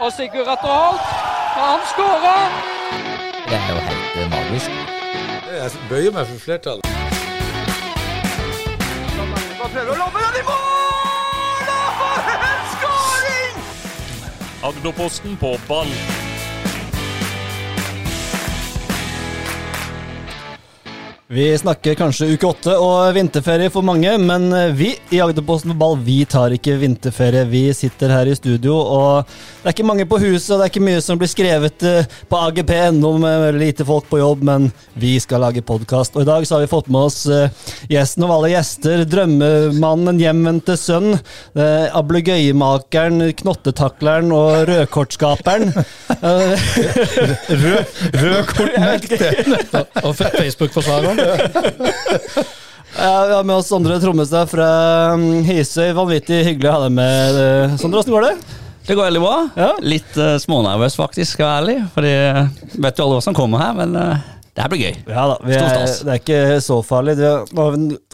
Og Sigurd Atter Holt, han skårer! Det er jo helt eh, magisk. Jeg bøyer meg for flertallet. Prøver å lobbe den i mål! Og for en skåring! Agderposten på ball. Vi snakker kanskje uke åtte og vinterferie for mange, men vi i Agderposten for ball vi tar ikke vinterferie. Vi sitter her i studio, og det er ikke mange på huset, og det er ikke mye som blir skrevet på på agp.no med lite folk på jobb, men vi skal lage podkast. Og i dag så har vi fått med oss eh, gjesten av alle gjester, drømmemannen, hjemvendte sønn, eh, ablegøyemakeren, knottetakleren og rødkortskaperen. Rødkortnekter! Og Facebook-forsvareren. Ja, vi har med oss Sondre Trommestad fra um, Hisøy. Vanvittig hyggelig å ha deg med. eh, Sondre, åssen går det? Det går veldig bra. Ja. Litt uh, smånervøs, faktisk, skal være ærlig. Fordi jeg vet jo alle hva som kommer her, men uh, det her blir gøy. Ja da, vi er, det er ikke så farlig. Det, nå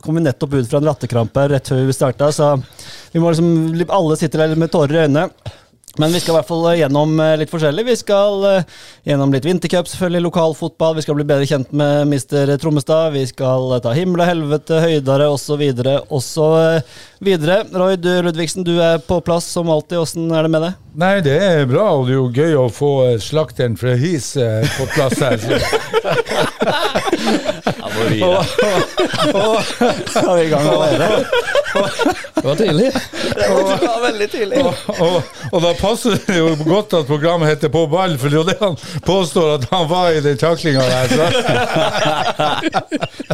kom vi nettopp ut fra en latterkrampe rett før vi starta, så vi må liksom Alle sitter der med tårer i øynene. Men vi skal i hvert fall gjennom eh, litt forskjellig. Vi skal eh, gjennom litt vintercup, selvfølgelig, lokalfotball. Vi skal bli bedre kjent med mister Trommestad. Vi skal eh, ta himmel og helvete, høydere osv. osv. videre. Roy du, Ludvigsen, du er på plass som alltid. Åssen er det med deg? Nei, det er bra, og det er jo gøy å få eh, slakteren fra His eh, på plass her. Ja, Er vi i gang allerede? Det var tidlig. Ja, veldig tidlig. Og, og, og da passer det jo godt at programmet heter På ball, for det er jo det han påstår at han var i den taklinga der.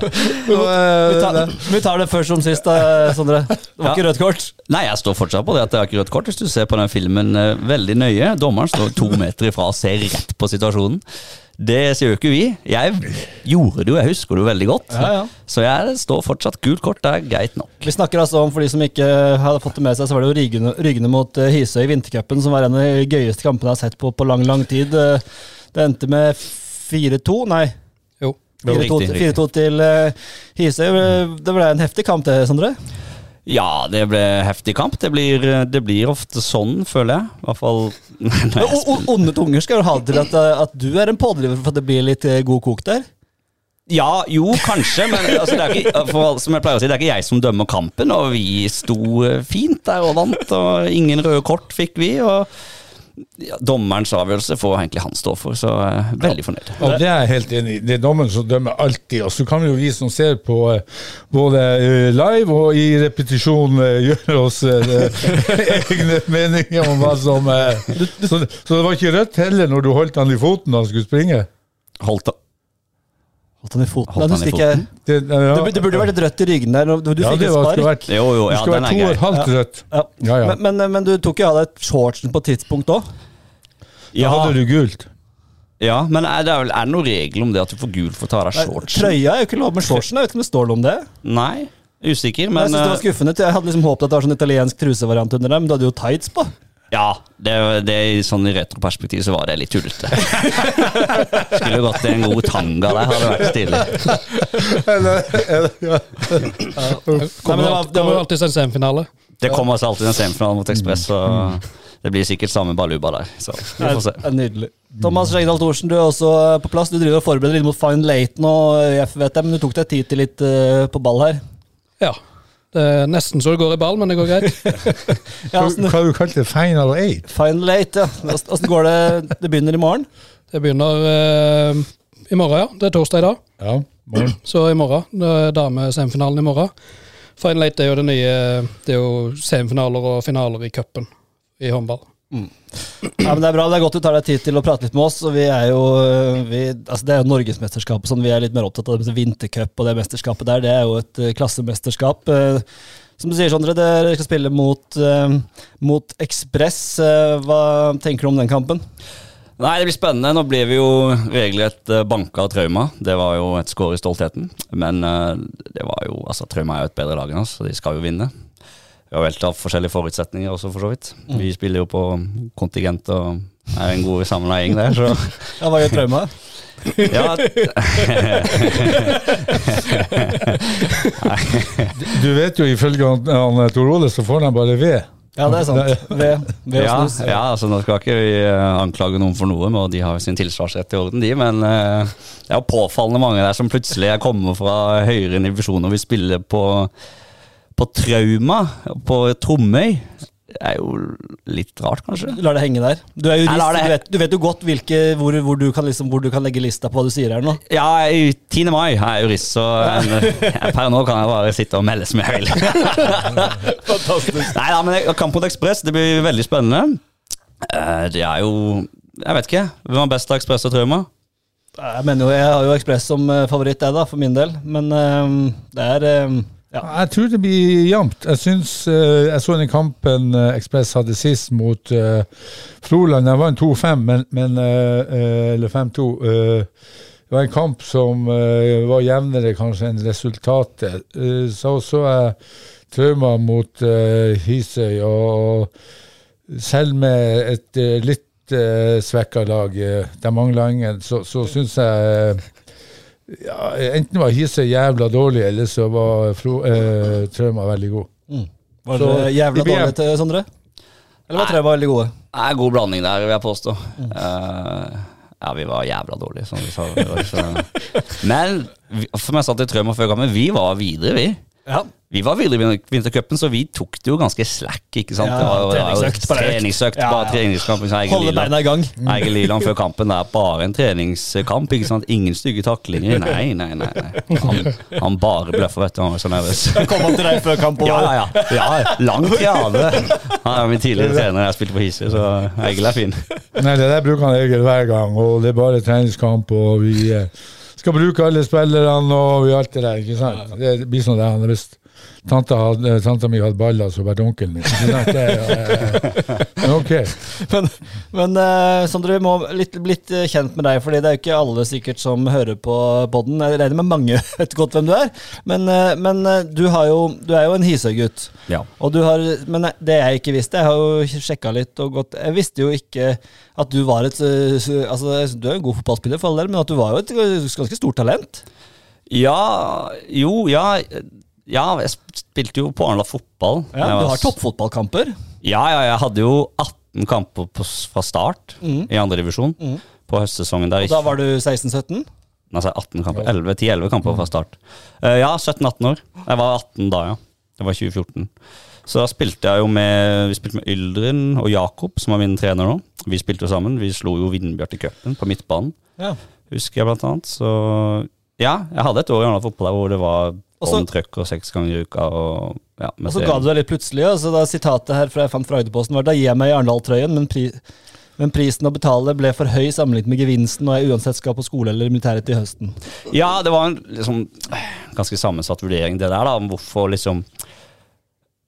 Eh, Vi tar, vi tar det først som sist, Sondre. Det var Ja. ikke rødt kort. Nei, jeg står fortsatt på det at det er ikke rødt kort. Hvis du ser på den filmen eh, veldig nøye, dommeren står to meter ifra og ser rett på situasjonen. Det sier jo ikke vi. Jeg gjorde det jo, jeg husker det jo veldig godt. Ja, ja. Så jeg står fortsatt gult kort, det er greit nok. Vi snakker altså om, for de som ikke hadde fått det med seg, så var det jo Rygne, mot eh, Hisøy i vintercupen, som var en av de gøyeste kampene jeg har sett på på lang, lang tid. Eh, Det endte med 4-2, nei. Jo. 4-2 til, riktig. 4-2 til eh, Hisøy. Det ble en heftig kamp, det, Sondre? Ja, det ble heftig kamp. Det blir, det blir ofte sånn, føler jeg. I hvert fall når jeg O- o- Onde tunger skal jo ha det til at, eh, at du er en pådriver for at det blir litt eh, god kok der. Ja, jo, kanskje, men altså, det er ikke, for, som jeg pleier å si, det er ikke jeg som dømmer kampen, og vi sto eh, fint der og vant, og ingen røde kort fikk vi. og ja, Dommerens avgjørelse får egentlig han stå for, så er veldig fornøyd. Og det er jeg helt enig i. Det er dommeren som dømmer alltid. Og så kan jo vi som ser på uh, både eh, live og i repetisjon uh, gjøre oss egne meninger om hva som så, så det var ikke rødt heller når du holdt han i foten da han skulle springe? Holdt Holdt han i foten? Holdt han i foten? Det, ja, Det, det burde vært et rødt i ryggen der. Du, du ja, fikk det et spark. skulle vært, Jo, jo, ja, skulle den vært er to og grei. et halvt rødt. Ja. Ja, ja. Men, men, men du tok jo av deg shortsen på et tidspunkt òg. Da hadde du gult. ja, men er det, vel- er det noen regel om det at du får gult for å ta av deg shortsen? Trøya er jo ikke lov med shortsen. Jeg vet ikke om det står noe om det. Nei, usikker, Men jeg synes det var eh, skuffende. Jeg hadde liksom håpet at det var sånn italiensk trusevariant under dem. men du hadde jo tights på. Ja, det, det i sånn i retroperspektiv så var det litt tullete. Skulle gått i en god tanga der, hadde vært stilig. Kommer det var- det kommer alltid til en semifinale. Det kommer altså alltid en semifinale mot Ekspress, så det blir sikkert samme baluba der. Så vi får se. Nydelig. Thomas Skjegdal Thorsen, du er også på plass. Du driver og forbereder litt mot Fine Laton og FVT, men du tok deg tid til litt eh, på ball her. Ja. Det er nesten så det går i ball, men det går greit. Ja, Hva hva har du kalt det? Final eight? Final eight, ja. Åssen går det? Det begynner i morgen? Det begynner eh, i morgen, ja. Det er torsdag i dag. Ja, morgen. Så i morgen. Det er damesemifinalen i morgen. Final Eight er jo det nye Det er jo semifinaler og finaler i cupen i håndball. Ja, men Det er bra. Det er godt du tar deg tid til å prate litt med oss. og vi er jo, vi, altså Det er jo Norgesmesterskapet, sånn vi er litt mer opptatt av. Vintercup og det mesterskapet der. Det er jo et eh, klassemesterskap. Eh, Som du sier, Sondre, dere skal spille mot, eh, mot Ekspress. Eh, Hva tenker du om den kampen? Nei, det blir spennende. Nå blir vi jo regelrett eh, banka av Trauma. Det var jo et skår i stoltheten. Men eh, det var jo Altså, Trauma er jo et bedre lag enn oss, så de skal jo vinne. Vi har helt av forskjellige forutsetninger også, for så vidt. Vi spiller jo på kontingent og er en god samla gjeng der, så Ja, Hva gjør Trauma? ja. Du vet jo, ifølge han, han Tor Ole, så får han bare ved. Ja, det er sant. Ved, ved Ja, snus. ja, altså nå skal ikke vi eh, anklage noen for noe, og de har jo sin tilsvarsrett i orden, de, men eh, det er jo påfallende mange der som plutselig er kommet fra høyere divisjon og vil spille på, på Trauma, på Tromøy. Det er jo litt rart, kanskje. Lar det henge der. Du er jurist, det- du vet, du vet jo godt hvilke, hvor, hvor, du kan liksom, hvor du kan legge lista på hva du sier her nå. Ja, i 10. mai er jeg jurist, så eh, per nå kan jeg bare sitte og melde som jeg vil. Nei da, men jeg- Kamp mot Ekspress, det blir veldig spennende. Eh, Det er jo Jeg vet ikke. Hvem er best av Ekspress og Trauma? Jeg mener jo, jeg har jo Ekspress som eh, favoritt, jeg da, for min del. Men um, det er eh, ja. Jeg tror det blir jevnt. Jeg syns eh, Jeg så den kampen Ekspress hadde sist mot uh, Froland. Jeg vant 2-5, men, men uh, eh, Eller 5-2. Uh, det var en kamp som eh, var jevnere kanskje enn resultatet. Eh, så så jeg Trauma mot Hisøy, og selv med et eh, litt svekka lag, de mangla ingen, så, så syns jeg eh, ja, enten var Hise jævla dårlig, eller så var Fro, eh, Trauma veldig god. Var Så, jævla dårlig til Sondre? Eller var Trauma veldig gode? Det er god blanding der, vil jeg påstå. Eh, ja, vi var jævla dårlige, som vi sa. Det. Men som jeg sa til Trøm og før kampen, vi var videre, vi. Ja. Vi var videre i vinter- vintercupen, så vi tok det jo ganske slack. ikke sant? Ja, det var, treningsøkt, bare treningsøkt, Ja, bare treningskamp. Holde beina i gang. Egil Liland før kampen, det er bare en treningskamp. ikke sant? Ingen stygge taklinger. Nei, nei, nei. nei. Han, han bare bløffer, vet du. Han var så nervøs. Kom han til deg før kamp? Ja, ja, ja. ja langt. Han er min tidligere trener jeg spilte på Hisøy, så Egil er fin. Nei, det der bruker han Egil hver gang, og det er bare treningskamp, og vi eh, skal bruke alle spillerne, og vi alt det der, ikke sant? Det blir sånn det er. Hvis tanta, hadde, tanta mi hadde baller, så vært onkelen min. Det, eh. Men, men uh, Sondre, vi må litt, blitt eh, kjent med deg, Fordi det er jo ikke alle sikkert som hører på podden. Jeg regner med mange vet godt hvem du er. Men, uh, men eh, du, har jo, du er jo en Hisøy-gutt. Ja. Og du har, men det jeg ikke visste, jeg har jo sjekka litt og gått Jeg visste jo ikke at du var et Altså, du er en god fotballspiller, for all del, men at du var jo et ganske stort talent. Ja, jo, ja. Ja, jeg spilte jo på Arendal fotball. Ja, du har toppfotballkamper. Ja, ja, jeg hadde jo 18 kamper på, fra start i andredivisjon mm. på høstsesongen. der. Og da var du 16-17? Altså 18 kamper, 11, 10-11 kamper fra start. Uh, ja, 17-18 år. Jeg var 18 da, ja. Det var 2014. Så da spilte jeg jo med Vi spilte med Yldren og Jakob, som er min trener nå. Vi spilte jo sammen. Vi slo jo Vindbjart i cupen på midtbanen, Ja. husker jeg blant annet. Så ja, jeg hadde et år i Arendal fotball hvor det var Og så- trøkk og seks ganger i uka. Og, ja, Og så ga du deg litt plutselig. Altså da Sitatet her fra jeg fant fra Agderposten var da gir jeg meg i Arendal-trøyen, men, pri men prisen å betale ble for høy sammenlignet med gevinsten når jeg uansett skal på skole eller militæret til høsten. Ja, det var en liksom, ganske sammensatt vurdering, det der, da. Om hvorfor liksom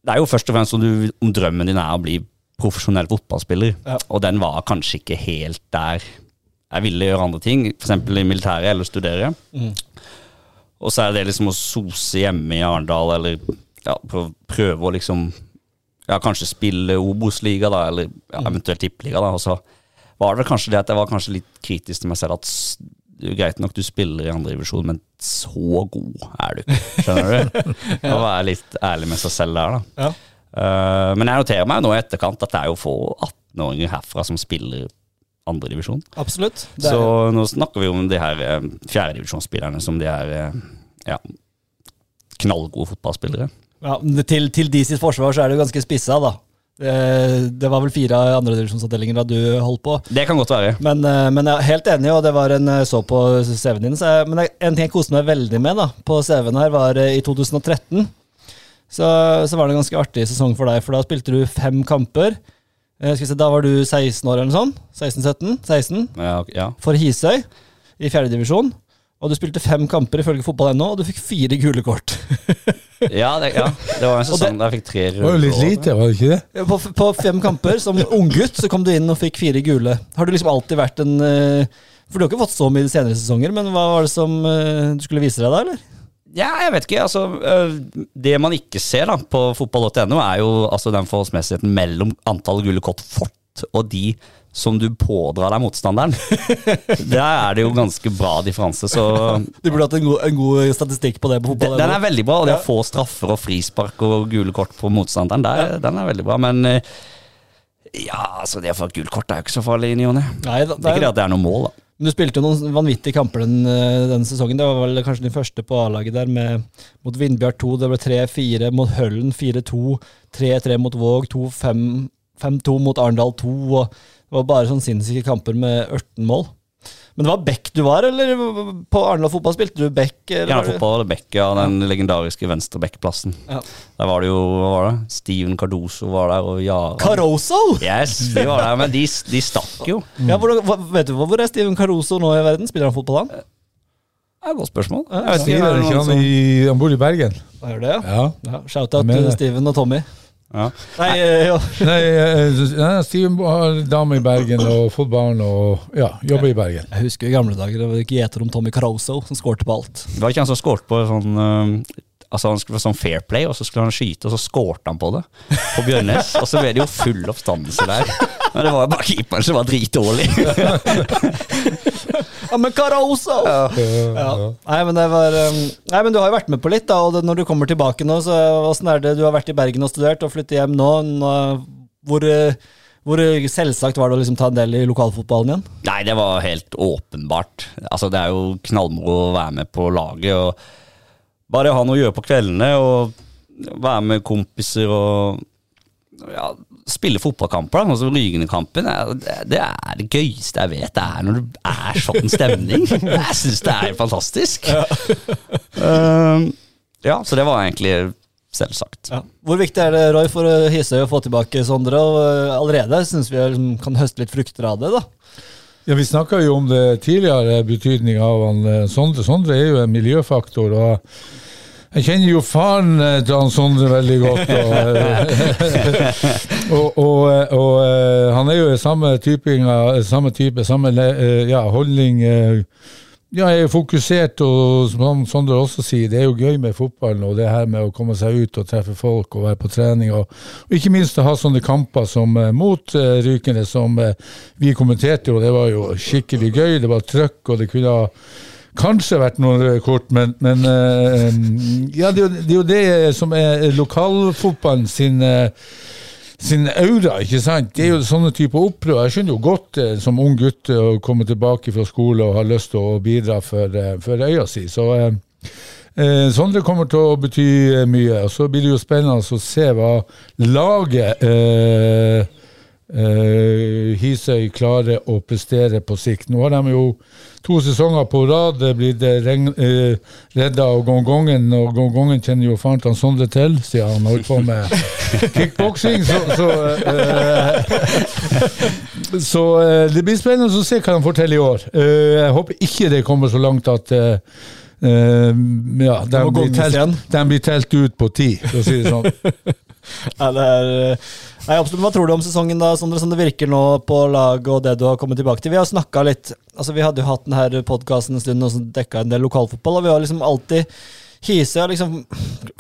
Det er jo først og fremst om, du, om drømmen din er å bli profesjonell fotballspiller, Ja. og den var kanskje ikke helt der. Jeg ville gjøre andre ting, f.eks. i militæret eller studere. Og så er det liksom å sose hjemme i Arendal, eller ja, prøve, å liksom ja, kanskje spille Obos-liga, da, eller ja, eventuelt tippeliga, da. Og så var det kanskje det at jeg var kanskje litt kritisk til meg selv. At det er greit nok du spiller i andredivisjon, men så god er du. Skjønner du? Å være litt ærlig med seg selv der, da. Ja. Uh, men jeg noterer meg nå i etterkant at det er jo få 18-åringer herfra som spiller andredivisjon. Absolutt. Er, Så nå snakker vi om de her eh, fjerdedivisjonsspillerne som de er eh, ja, knallgode fotballspillere. ja, til, til de sitt forsvar så er det jo ganske spissa, da. Det, var vel fire andredivisjonsavdelinger da du holdt på. Det kan godt være. Men, eh, men jeg er helt enig, og det var en så på CV-en din. Så jeg, men en ting jeg koste meg veldig med da, på CV-en her, var i 2013. Så, så var det en ganske artig sesong for deg, for da spilte du fem kamper. Eh, Skal vi se, Da var du 16 år eller noe sånt? 16-17? 16? Ja, ja. For Hisøy i fjerdedivisjon. Og du spilte fem kamper ifølge fotball.no, og du fikk fire gule kort. Ja, det, ja, det var en sesong der jeg fikk tre Det var jo litt lite, var det ikke det? På, på fem kamper, som unggutt, så kom du inn og fikk fire gule. Har du liksom alltid vært en eh, For du har ikke fått så mye de senere sesonger, men hva var det som eh, du skulle vise deg da, eller? Ja, jeg vet ikke. altså øh, Det man ikke ser da på fotball.no, er jo altså den forholdsmessigheten mellom antall gule kort, fort, fått, og de som du pådrar deg motstanderen, der er det jo ganske bra differanse. Så Du burde hatt en god, en god statistikk på det på fotball. den er veldig bra. Og det å få straffer og frispark og gule kort på motstanderen, der, den er veldig bra. Men eh, ja, altså det å få et gult kort er jo ikke så farlig i ny og ne. Det er ikke det at det er noe mål, da. Men Du spilte jo noen vanvittige kamper den, eh, denne sesongen. Det var vel kanskje din første på A-laget der, med, mot Vindbjart 2. Det ble 3-4 mot Høllen, 4-2. 3-3 mot Våg, 2-5 5-2 mot Arendal 2. Og det var bare sånn sinnssyke kamper med 18 mål. Men det var back du var, eller på Arendal fotball spilte du back? Ja, fotball eller back, ja. Den legendariske venstre back-plassen. Ja. Der var det jo hva var det? Steven Cardoso var der, og Jara Caroso! Yes, de var der, men de, de stakk jo. Ja, hvor, vet du hvor er Steven Caroso nå i verden? Spiller han fotball, han? Det er et godt spørsmål. Jeg vet ikke, det ikke han, i, han bor i Bergen? Han gjør det, ja. Ja. ja Shout-out til. Steven og Tommy. Ja. Nei, ja. Nei, eh, Steven har dame i Bergen og fått barn og ja, jobber i Bergen. Jeg husker i gamle dager det var ikke gjeter om Tommy Caroso som skårte på alt. Det var ikke han som skårte på sånn Altså Han skulle få sånn fair play, og så skulle han skyte, og så skårte han på det. På Bjørnes. Og så ble det jo full oppstandelse der. Men det var jo bare keeperen som var dritdårlig. Ja, men Caroso! Ja. Nei, men det var um, Nei, men du har jo vært med på litt, da. Og når du kommer tilbake nå, så åssen er det? Du har vært i Bergen og studert, og flytter hjem nå. nå hvor, eh, hvor selvsagt var det å liksom ta en del i lokalfotballen igjen? Nei, det var helt åpenbart. Altså Det er jo knallmoro å være med på laget. og Bare ha noe å gjøre på kveldene og være med kompiser og ja, spille fotballkamper. da, som Rygende-kampen er- det er det gøyeste jeg vet. Det er når det er sånn stemning. Jeg syns det er fantastisk. Um, ja, så det var egentlig selvsagt. Hvor viktig er det, Roy, for Hisøy å få tilbake Sondre? Og eh, allerede syns vi liksom kan høste litt frukter av det, da. Ja, Vi snakka jo om det tidligere, betydninga av han eh, Sondre. Sondre er jo en miljøfaktor. og jeg kjenner jo faren eh, til han Sondre veldig godt. Og, eh, og, og, eh, og han er jo samme, typinga, samme type, samme ja, holdning. Ja, jeg er fokusert, og som Sondre også sier, det er jo gøy med fotballen og det her med å komme seg ut og treffe folk og være på trening. Og, ikke minst å ha sånne kamper som mot Rykene, som vi kommenterte, og det var jo skikkelig gøy. Det var trøkk, og det kunne ha kanskje vært noen røde kort, men, men eh, ja, det, er jo- det som er lokalfotballen sin eh, sin aura, ikke sant. Det er jo sånne typer opprør. Jeg skjønner jo godt eh, som ung gutt å komme tilbake fra skole og ha lyst til å bidra for, eh, for øya si. Så eh, eh, Sondre kommer til å bety mye. Og så blir det jo spennende å se hva laget eh, eh, Hisøy klarer å prestere på sikt. Nå har de jo to sesonger på rad det blir det eh, redda av gongongen, og gongongen kjenner jo faren til Sondre til, siden han holdt på med kickboksing. Så, så, eh, så det blir spennende å se hva de får til i år. Eh, jeg håper ikke det kommer så langt at ja, de blir, telt, de blir telt ut på ti, for å si det sånn. Ja, det er, eh, nei, absolutt. Hva tror du om sesongen, da, Sondre, som det virker nå på laget og det du har kommet tilbake til? Vi har snakka litt altså Vi hadde jo hatt denne podkasten en stund og dekka en del lokalfotball, og vi har liksom alltid Hise har liksom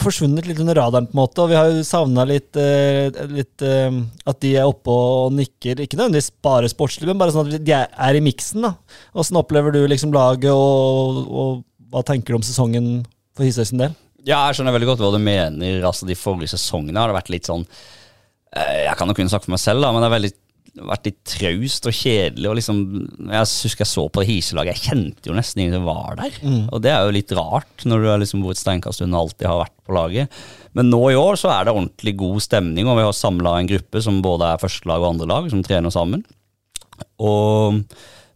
forsvunnet litt under radaren, på en måte, og vi har jo savna litt, eh, litt eh, at de er oppe og nikker. Ikke nødvendigvis bare sportslig, men bare sånn at de er i miksen. da. Åssen opplever du liksom laget, og, og hva tenker du om sesongen for Hisøy sin del? Ja, jeg skjønner veldig godt hva du mener. Altså, De forrige sesongene har det vært litt sånn eh, Jeg kan jo kunne snakke for meg selv, da, men det har veldig, vært litt traust og kjedelig. og liksom, Jeg husker jeg så på det hiselaget, jeg kjente jo nesten ingen som var der. Og det er jo litt rart, når du er liksom hvor et steinkast unna alltid har vært på laget. Men nå i år så er det ordentlig god stemning, og vi har samla en gruppe som både er førstelag og andrelag, som trener sammen. Og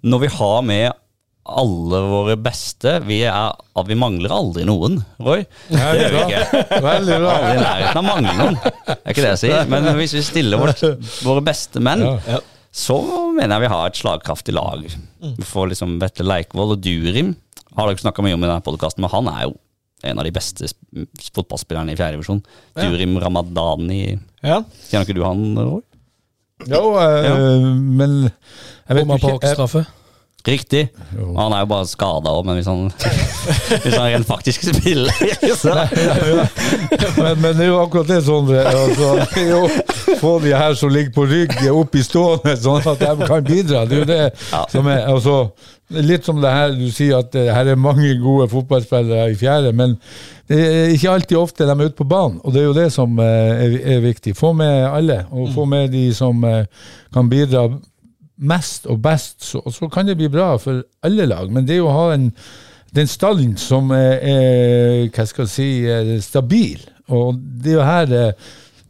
når vi har med alle våre beste Vi, er, vi mangler aldri noen, Roy. Det gjør vi ikke. Veldig bra. Aldri i nærheten av mangle noen. Det er ikke det jeg sier. Men hvis vi stiller vårt, våre beste menn, Ja. så mener jeg vi har et slagkraftig lag. Vi får liksom Vetle Leikvoll og Durim. Har dere ikke snakka mye om i denne podkasten, men han er jo en av de beste fotballspillerne i fjerde divisjon. Durim Ramadani. Ja. Kjenner ikke du han, Roy? Jo, øh, Ja. men jeg vet ikke jeg. Riktig. Jo. Han er jo bare skada òg, men hvis han, hvis han rent faktisk spiller så. men, men det er jo akkurat det, Sondre. Altså, få de her som ligger på rygg, opp i stående, sånn at de kan bidra. Det er jo det som er altså, Litt som det her du sier, at det her er mange gode fotballspillere i fjerde, men det er ikke alltid ofte de er ute på banen. Og det er jo det som eh, er, er viktig. Få med alle, og få med de som eh, kan bidra mest og best, så, så kan det bli bra for alle lag. Men det er jo å ha en, den stallen som er, er hva skal jeg si, er stabil. Og det er jo her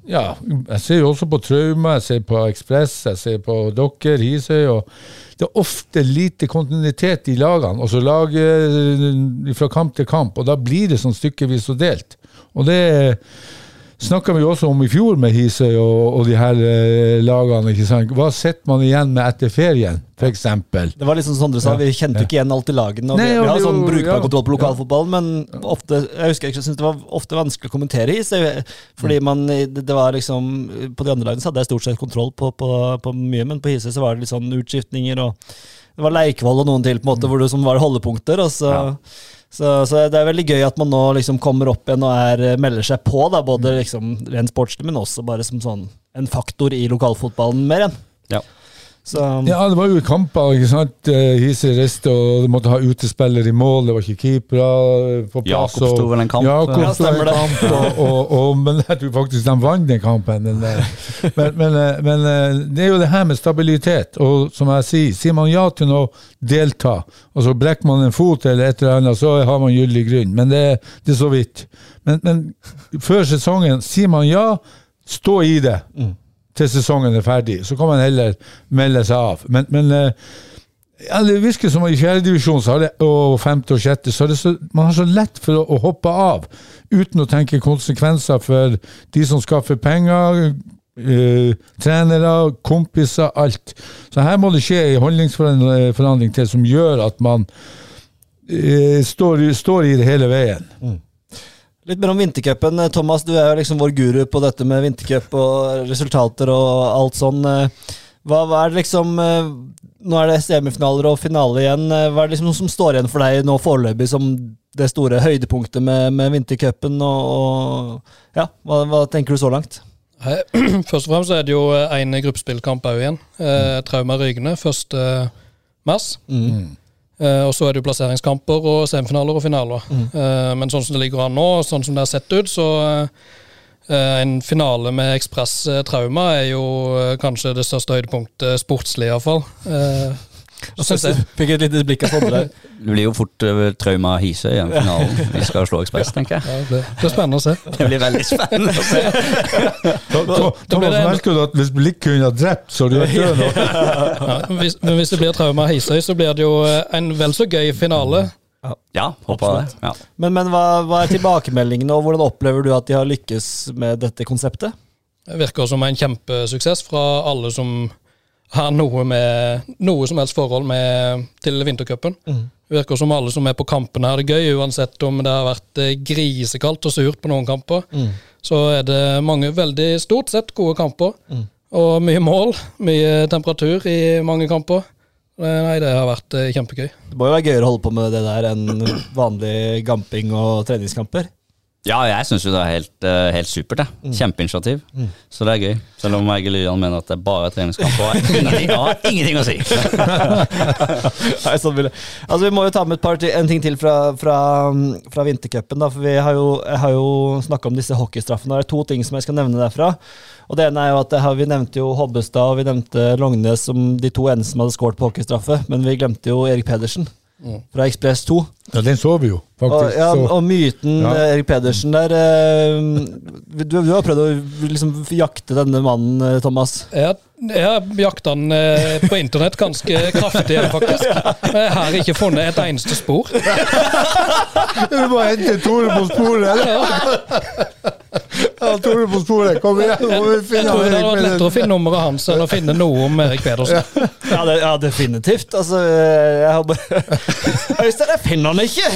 ja, jeg ser jo også på Trauma, jeg ser på Ekspress, jeg ser på dere, Hisøy. og Det er ofte lite kontinuitet i lagene, og så laget fra kamp til kamp. og Da blir det sånn stykkevis og delt. Og det snakka vi også om i fjor med Hisøy og, og de her eh, lagene. ikke sant? Hva sitter man igjen med etter ferien, f.eks.? Det var liksom Sondre sa, vi kjente jo ikke igjen alt i lagene. Og Nei, vi, vi har sånn brukbar ja. kontroll på lokalfotballen, men ofte jeg husker jeg synes det var ofte vanskelig å kommentere Hisøy. Fordi man, det, det var liksom På de andre lagene så hadde jeg stort sett kontroll på, på, på mye, men på Hisøy så var det litt sånn utskiftninger og det var Leikvoll og noen til, på en måte, hvor det som var holdepunkter. og så... Så, så det er veldig gøy at man nå liksom kommer opp igjen og er, melder seg på, da, både liksom rent sportslig, men også bare som sånn en faktor i lokalfotballen mer igjen. Ja. Så, Ja, det var jo kamper. ikke sant? Eh, riste, reiste, og du måtte ha utespiller i mål. Det var ikke keepere på plass. Jakob sto vel en kamp. Jakob Ja, sto en stemmer det. kamp, og, og, og, men jeg tror faktisk de vant den kampen. Den der. Men, men, eh, men eh, det er jo det her med stabilitet. Og som jeg sier, sier man ja til noe, delta, og så brekker man en fot eller et eller annet, så har man gyldig grunn. Men det, det er så vidt. Men, men før sesongen, sier man ja, stå i det til sesongen er ferdig. Så kan man heller melde seg av. Men, men eh, ja, det virker som i fjerdedivisjon og femte og sjette, så så, man har så lett for å, å hoppe av uten å tenke konsekvenser for de som skaffer penger, eh, trenere, kompiser, alt. Så her må det skje en holdningsforandring til som gjør at man eh, står, står i det hele veien. Litt mer om vintercupen. Eh, Thomas, du er jo liksom vår guru på dette med vintercup og resultater og alt sånn. Eh, Hva, hva er det liksom eh, Nå er det semifinaler og finale igjen. Hva er det liksom som står igjen for deg nå foreløpig som det store høydepunktet med, med vintercupen? Og, og ja, hva, hva tenker du så langt? Først og fremst er det jo én gruppespillkamp òg igjen. Eh, Trauma Rygne 1. mars. Eh, og så er det jo plasseringskamper og semifinaler og finaler. Eh, men sånn som det ligger an nå, sånn som det har sett ut, så eh, en finale med Ekspress eh, Trauma er jo eh, kanskje det største høydepunktet sportslig, iallfall. Uh, synes jeg. Fikk et lite blikk av Sondre. Du blir jo fort uh, trauma Hisøy i den finalen. Vi skal slå Ekspress, tenker jeg. Ja, det blir- spennende å se. Det blir veldig spennende å se. Thomas, merker du at hvis blikk kunne ha drept, så hadde du vært død nå? Ja, hvis, men hvis det blir Trauma Hisøy, så blir det jo eh, en vel så gøy finale. Ja, håper det. Ja. Men, men hva, hva er tilbakemeldingene, og hvordan opplever du at de har lykkes med dette konseptet? Det virker som en kjempesuksess fra alle som har noe, med, noe som helst forhold med, til vintercupen. Det virker som alle som er på kampene har det gøy, uansett om det har vært eh, grisekaldt og surt på noen kamper. Så er det mange veldig stort sett gode kamper. Og mye mål, mye temperatur i mange kamper. Eh, Nei, det har vært eh, kjempegøy. Det må jo være gøyere å holde på med det der enn vanlig gamping og treningskamper. Ja, jeg syns jo det er helt, eh, helt supert. det. Kjempeinitiativ. Så det er gøy. Selv om Egil Lyan mener at det er bare treningskamp. Og ingenting, har ingenting å si. Nei, sånn vil jeg. Altså, vi må jo ta med et par en ting til fra, fra, fra vintercupen. for Vi har jo, jeg har jo snakka om disse hockeystraffene. Det er to ting som jeg skal nevne derfra. Og det ene er jo at har, Vi nevnte jo Hobbestad og vi nevnte Longnes som de to eneste som hadde skåret på hockeystraffe. Men vi glemte jo Erik Pedersen fra Ekspress 2. Ja, den så vi jo, Og, ja, og myten Ja. eh, Erik Pedersen der eh, du, du har prøvd å liksom jakte denne mannen, eh, Thomas. Jeg, jeg har jakta den eh, på internett ganske kraftig, faktisk. Men jeg har ikke funnet et eneste spor. du må hente Tore på sporet! eller? Ja, Tore på sporet, kom igjen! Må vi Jeg tror det hadde vært lettere å finne nummeret hans enn å finne noe om Erik Pedersen. Ja, det, ja definitivt. Altså, jeg har bare Øystein, jeg finner han ikke!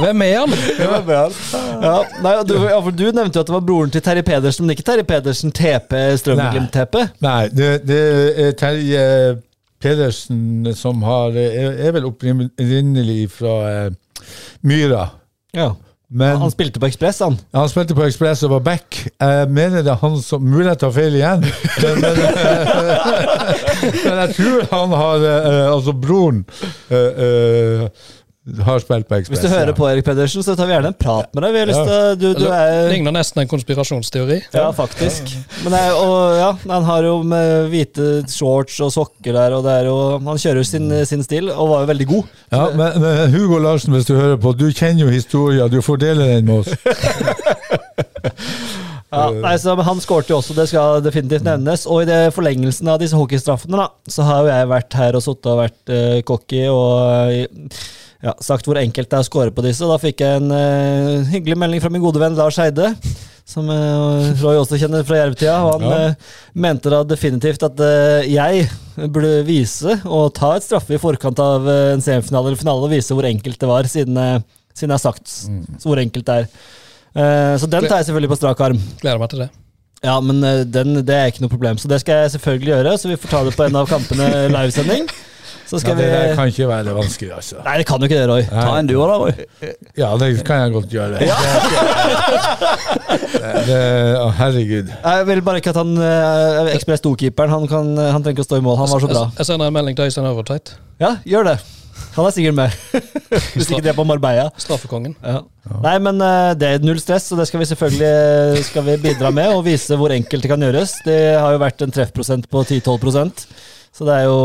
Hvem er han? Ja, nei, du, ja, for du nevnte jo at det var broren til Terje Pedersen, men ikke Terje Pedersen TP Strømmeglimt-TP. Nei, det, det er Terje Pedersen som har Er, er vel opprinnelig fra eh, Myra. Ja. Men Han spilte på Ekspress, han. han spilte på Ekspress og var back. Jeg mener det er han som Mulig jeg tar feil igjen, men, men, men jeg tror han har eh, Altså, broren eh, eh, har spilt på Express. Hvis du hører ja. på Erik Pedersen, så tar vi gjerne en prat med deg. Vi har lyst Ja. til du, du er Ligner nesten en konspirasjonsteori. Ja, faktisk. Men det er, og, ja, han har jo med hvite shorts og sokker der, og det er jo Han kjører sin, sin stil, og var jo veldig god. Ja, men, men Hugo Larsen, hvis du hører på, du kjenner jo historien. Du får dele den med oss. Ja, nei, så Han skårte jo også, det skal definitivt nevnes. Og i det forlengelsen av disse hockeystraffene, da, så har jo jeg vært her og sittet og vært uh, cocky og eh, ja, sagt hvor enkelt det er å score på disse. Da fikk jeg en uh, hyggelig melding fra min gode venn Lars Heide, Som uh, Roy også kjenner fra Jerv-tida. Og han Ja. uh, mente da definitivt at jeg burde vise og ta et straffe i forkant av en semifinale eller finale og vise hvor enkelt det var, siden, siden jeg har sagt mm. hvor enkelt det er. Så den tar jeg selvfølgelig på strak arm. Gleder meg til det. Ja, men den, det er ikke noe problem, så det skal jeg selvfølgelig gjøre. Så vi får ta det på en av kampene livesending. Så Ja, skal det der vi kan ikke være vanskelig, altså. Nei, det kan jo ikke det, Roy. Ta en duo, da, Roy. Ja, det kan jeg godt gjøre. Det, det, å, herregud. Jeg vil bare ikke at han eh, Ekspress 2-keeperen han, kan- han trenger ikke å stå i mål. Han var så bra. Jeg, jeg sender en melding til Øystein Overtveit. Ja, gjør det. Han er sikkert med. Hvis ikke det er på Marbella. Straffekongen. Ja. Nei, men eh, det er null stress, og det skal vi selvfølgelig eh, skal vi bidra med. Og vise hvor enkelt det kan gjøres. Det har jo vært en treffprosent på 10-12 så det er jo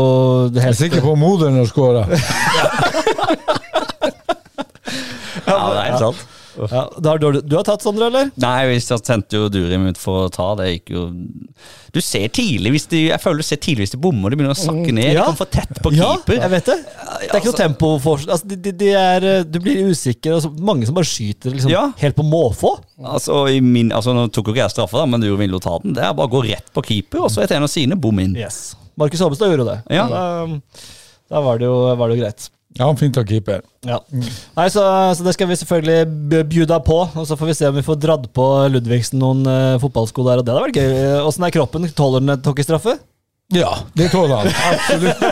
det Jeg er helt sikker på moderen har skåra. Ja, det er helt sant. ja, har du, du har tatt, Sondre, eller? Nei, jeg sendte jo Durim ut for å ta, det gikk jo Du ser tidlig hvis de Jeg føler du ser tidlig hvis de bommer, de begynner å sakke ned. De Ja. kommer for tett på Ja, keeper. jeg vet det. Det er ikke noe tempo for altså, de, de, de er, eh, Du blir usikker. Altså, mange som bare skyter liksom, Ja. helt på måfå. Altså, i min, altså Nå tok jo ikke jeg straffa, men du ville jo ta den. Det er bare å gå rett på keeper, og så etter en av sine, bom inn. Yes. Markus Hobbestad gjorde det. Ja. Da, da var, det jo, var det jo greit. Ja, han fint å keeper. Ja. Nei, så, så det skal vi selvfølgelig bjuda på, og så får vi se om vi får dratt på Ludvigsen noen uh, fotballsko der. og Det hadde vært gøy. Åssen er kroppen? Tåler den et hockeystraffe? Ja, det tåler han. Absolutt.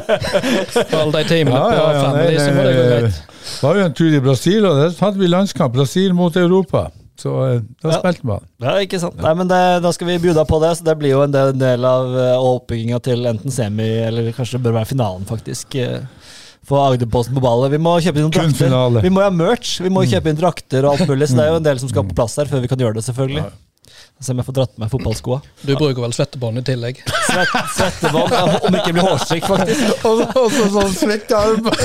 Alle de timene Ja, på ja, ja, Family, nei, så må det gå nei, greit. Det var jo en tur i Brasil, og der hadde vi landskamp. Brasil mot Europa. Så eh, da Ja. spilte man. Ja, ikke sant. Nei, men det, Da skal vi bjuda på det, så det blir jo en del, del av uh, oppbygginga til enten semi, eller kanskje det bør være finalen, faktisk. eh, for Agderposten på ballet. Vi må kjøpe inn noen drakter. Vi må ha merch, vi må kjøpe inn drakter og alt mulig, så det er jo en del som skal på plass her før vi kan gjøre det, selvfølgelig. Se om jeg får dratt med meg fotballskoa. Du bruker vel svettebånd i tillegg. Svett, svettebånd, ja, om ikke blir hårstrikk, faktisk. Og så sånn svette armer.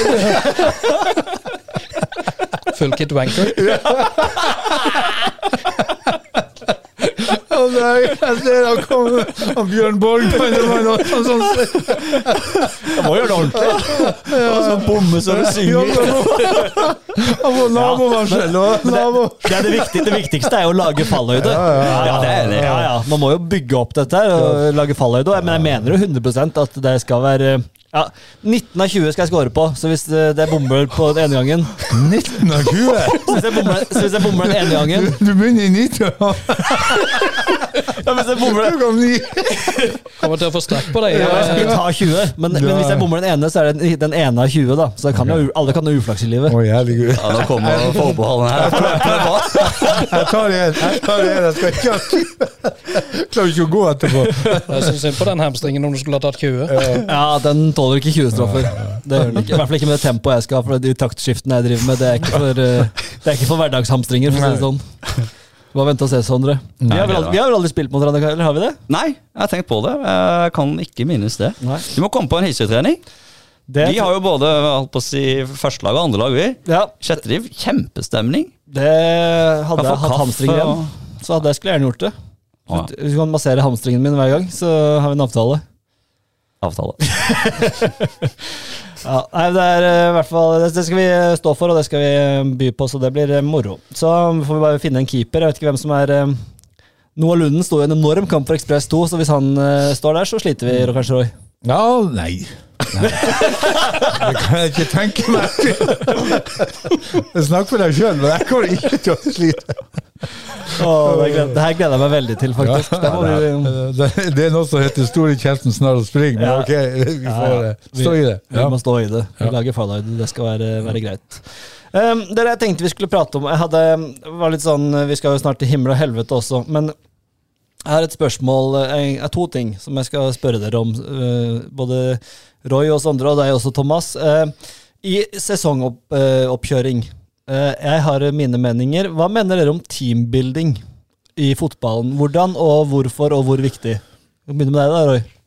Full kit wanker. Og jeg ser han kommer. Han Bjørn Borg på det eller annen sånn sånn. Jeg må gjøre det ordentlig. Og så bomme så du synger. Han må- han nabovarsel. og nabo- Det, er det, viktig, det viktigste er jo å lage fallhøyde. Ja, det er det. Ja, ja. Man må jo bygge opp dette og lage fallhøyde. Men jeg mener jo 100 at det skal være ja, 19 av 20 skal jeg score på, så hvis det det er bommer på den ene gangen 19 av 20? Så hvis jeg bommer, så hvis jeg bommer den ene gangen Du begynner i 90. ja, Hvis jeg bommer Du. Kommer til å få strekk på deg. ja, jeg Eh, ta 20, men, men hvis jeg bommer den ene, så er det den, den ene av 20, da. Så kan jo, alle kan ha uflaks i livet. Å, herregud. Ja, Nå kommer forbeholdene her. Jeg tar igjen, Jeg tar igjen. Jeg skal ikke ha 20. Klarer ikke å gå etterpå. Jeg syns synd på den hamstringen om du skulle ha tatt 20. Ja, den tåler ikke 20-straffer. Det gjør den ikke. I hvert fall ikke med det tempoet jeg skal ha, for de taktskiftene jeg driver med, det er ikke for, eh, det er ikke for hverdagshamstringer, for å si det sånn. Bare vente og se, Sondre. Vi har, vel aldri, vi har vel aldri spilt mot hverandre, eller har vi det? Nei, jeg har tenkt på det. Jeg kan ikke minnes det. Nei. Du må komme på en hissetrening. Det, Vi har jo både holdt på å si, førstelag og andrelag, vi. ja, Sjette kjempestemning. det hadde jeg hatt hamstring igjen, og- så hadde jeg skulle gjerne gjort det. Hvis du kan massere hamstringen min hver gang, så har vi en avtale. Avtale. Ja, nei, det er eh, i hvert fall Det det skal vi eh, stå for, og det skal vi eh, by på, så det blir moro. Så får vi bare finne en keeper. Jeg vet ikke hvem som er Noah Lunden sto i en enorm kamp for Ekspress 2, så hvis han uh, står der, så sliter vi kanskje, Roy. Ja, nei. Nei. Det kan jeg ikke tenke meg. Snakk for deg sjøl, men jeg kommer ikke til å slite. Oh, det, gleder, det her gleder jeg meg veldig til, faktisk. Det må vi, Det, det er noe som heter 'Stor i kjeften, snar og spring', men Ja. ok, vi får eh, stå i det. vi må stå i det. Vi Ja. lager fallhøyde, det skal være, være greit. Um, det jeg tenkte vi skulle prate om Jeg hadde, var litt sånn, Vi skal jo snart til himmel og helvete også, men jeg har et spørsmål Jeg har to ting som jeg skal spørre dere om. Uh, både Roy og Sondre, og deg også, Thomas. Uh, I sesongoppkjøring uh, Jeg har mine meninger. Hva mener dere om teambuilding i fotballen? Hvordan og hvorfor og hvor viktig? Vi begynner med deg, da, Roy.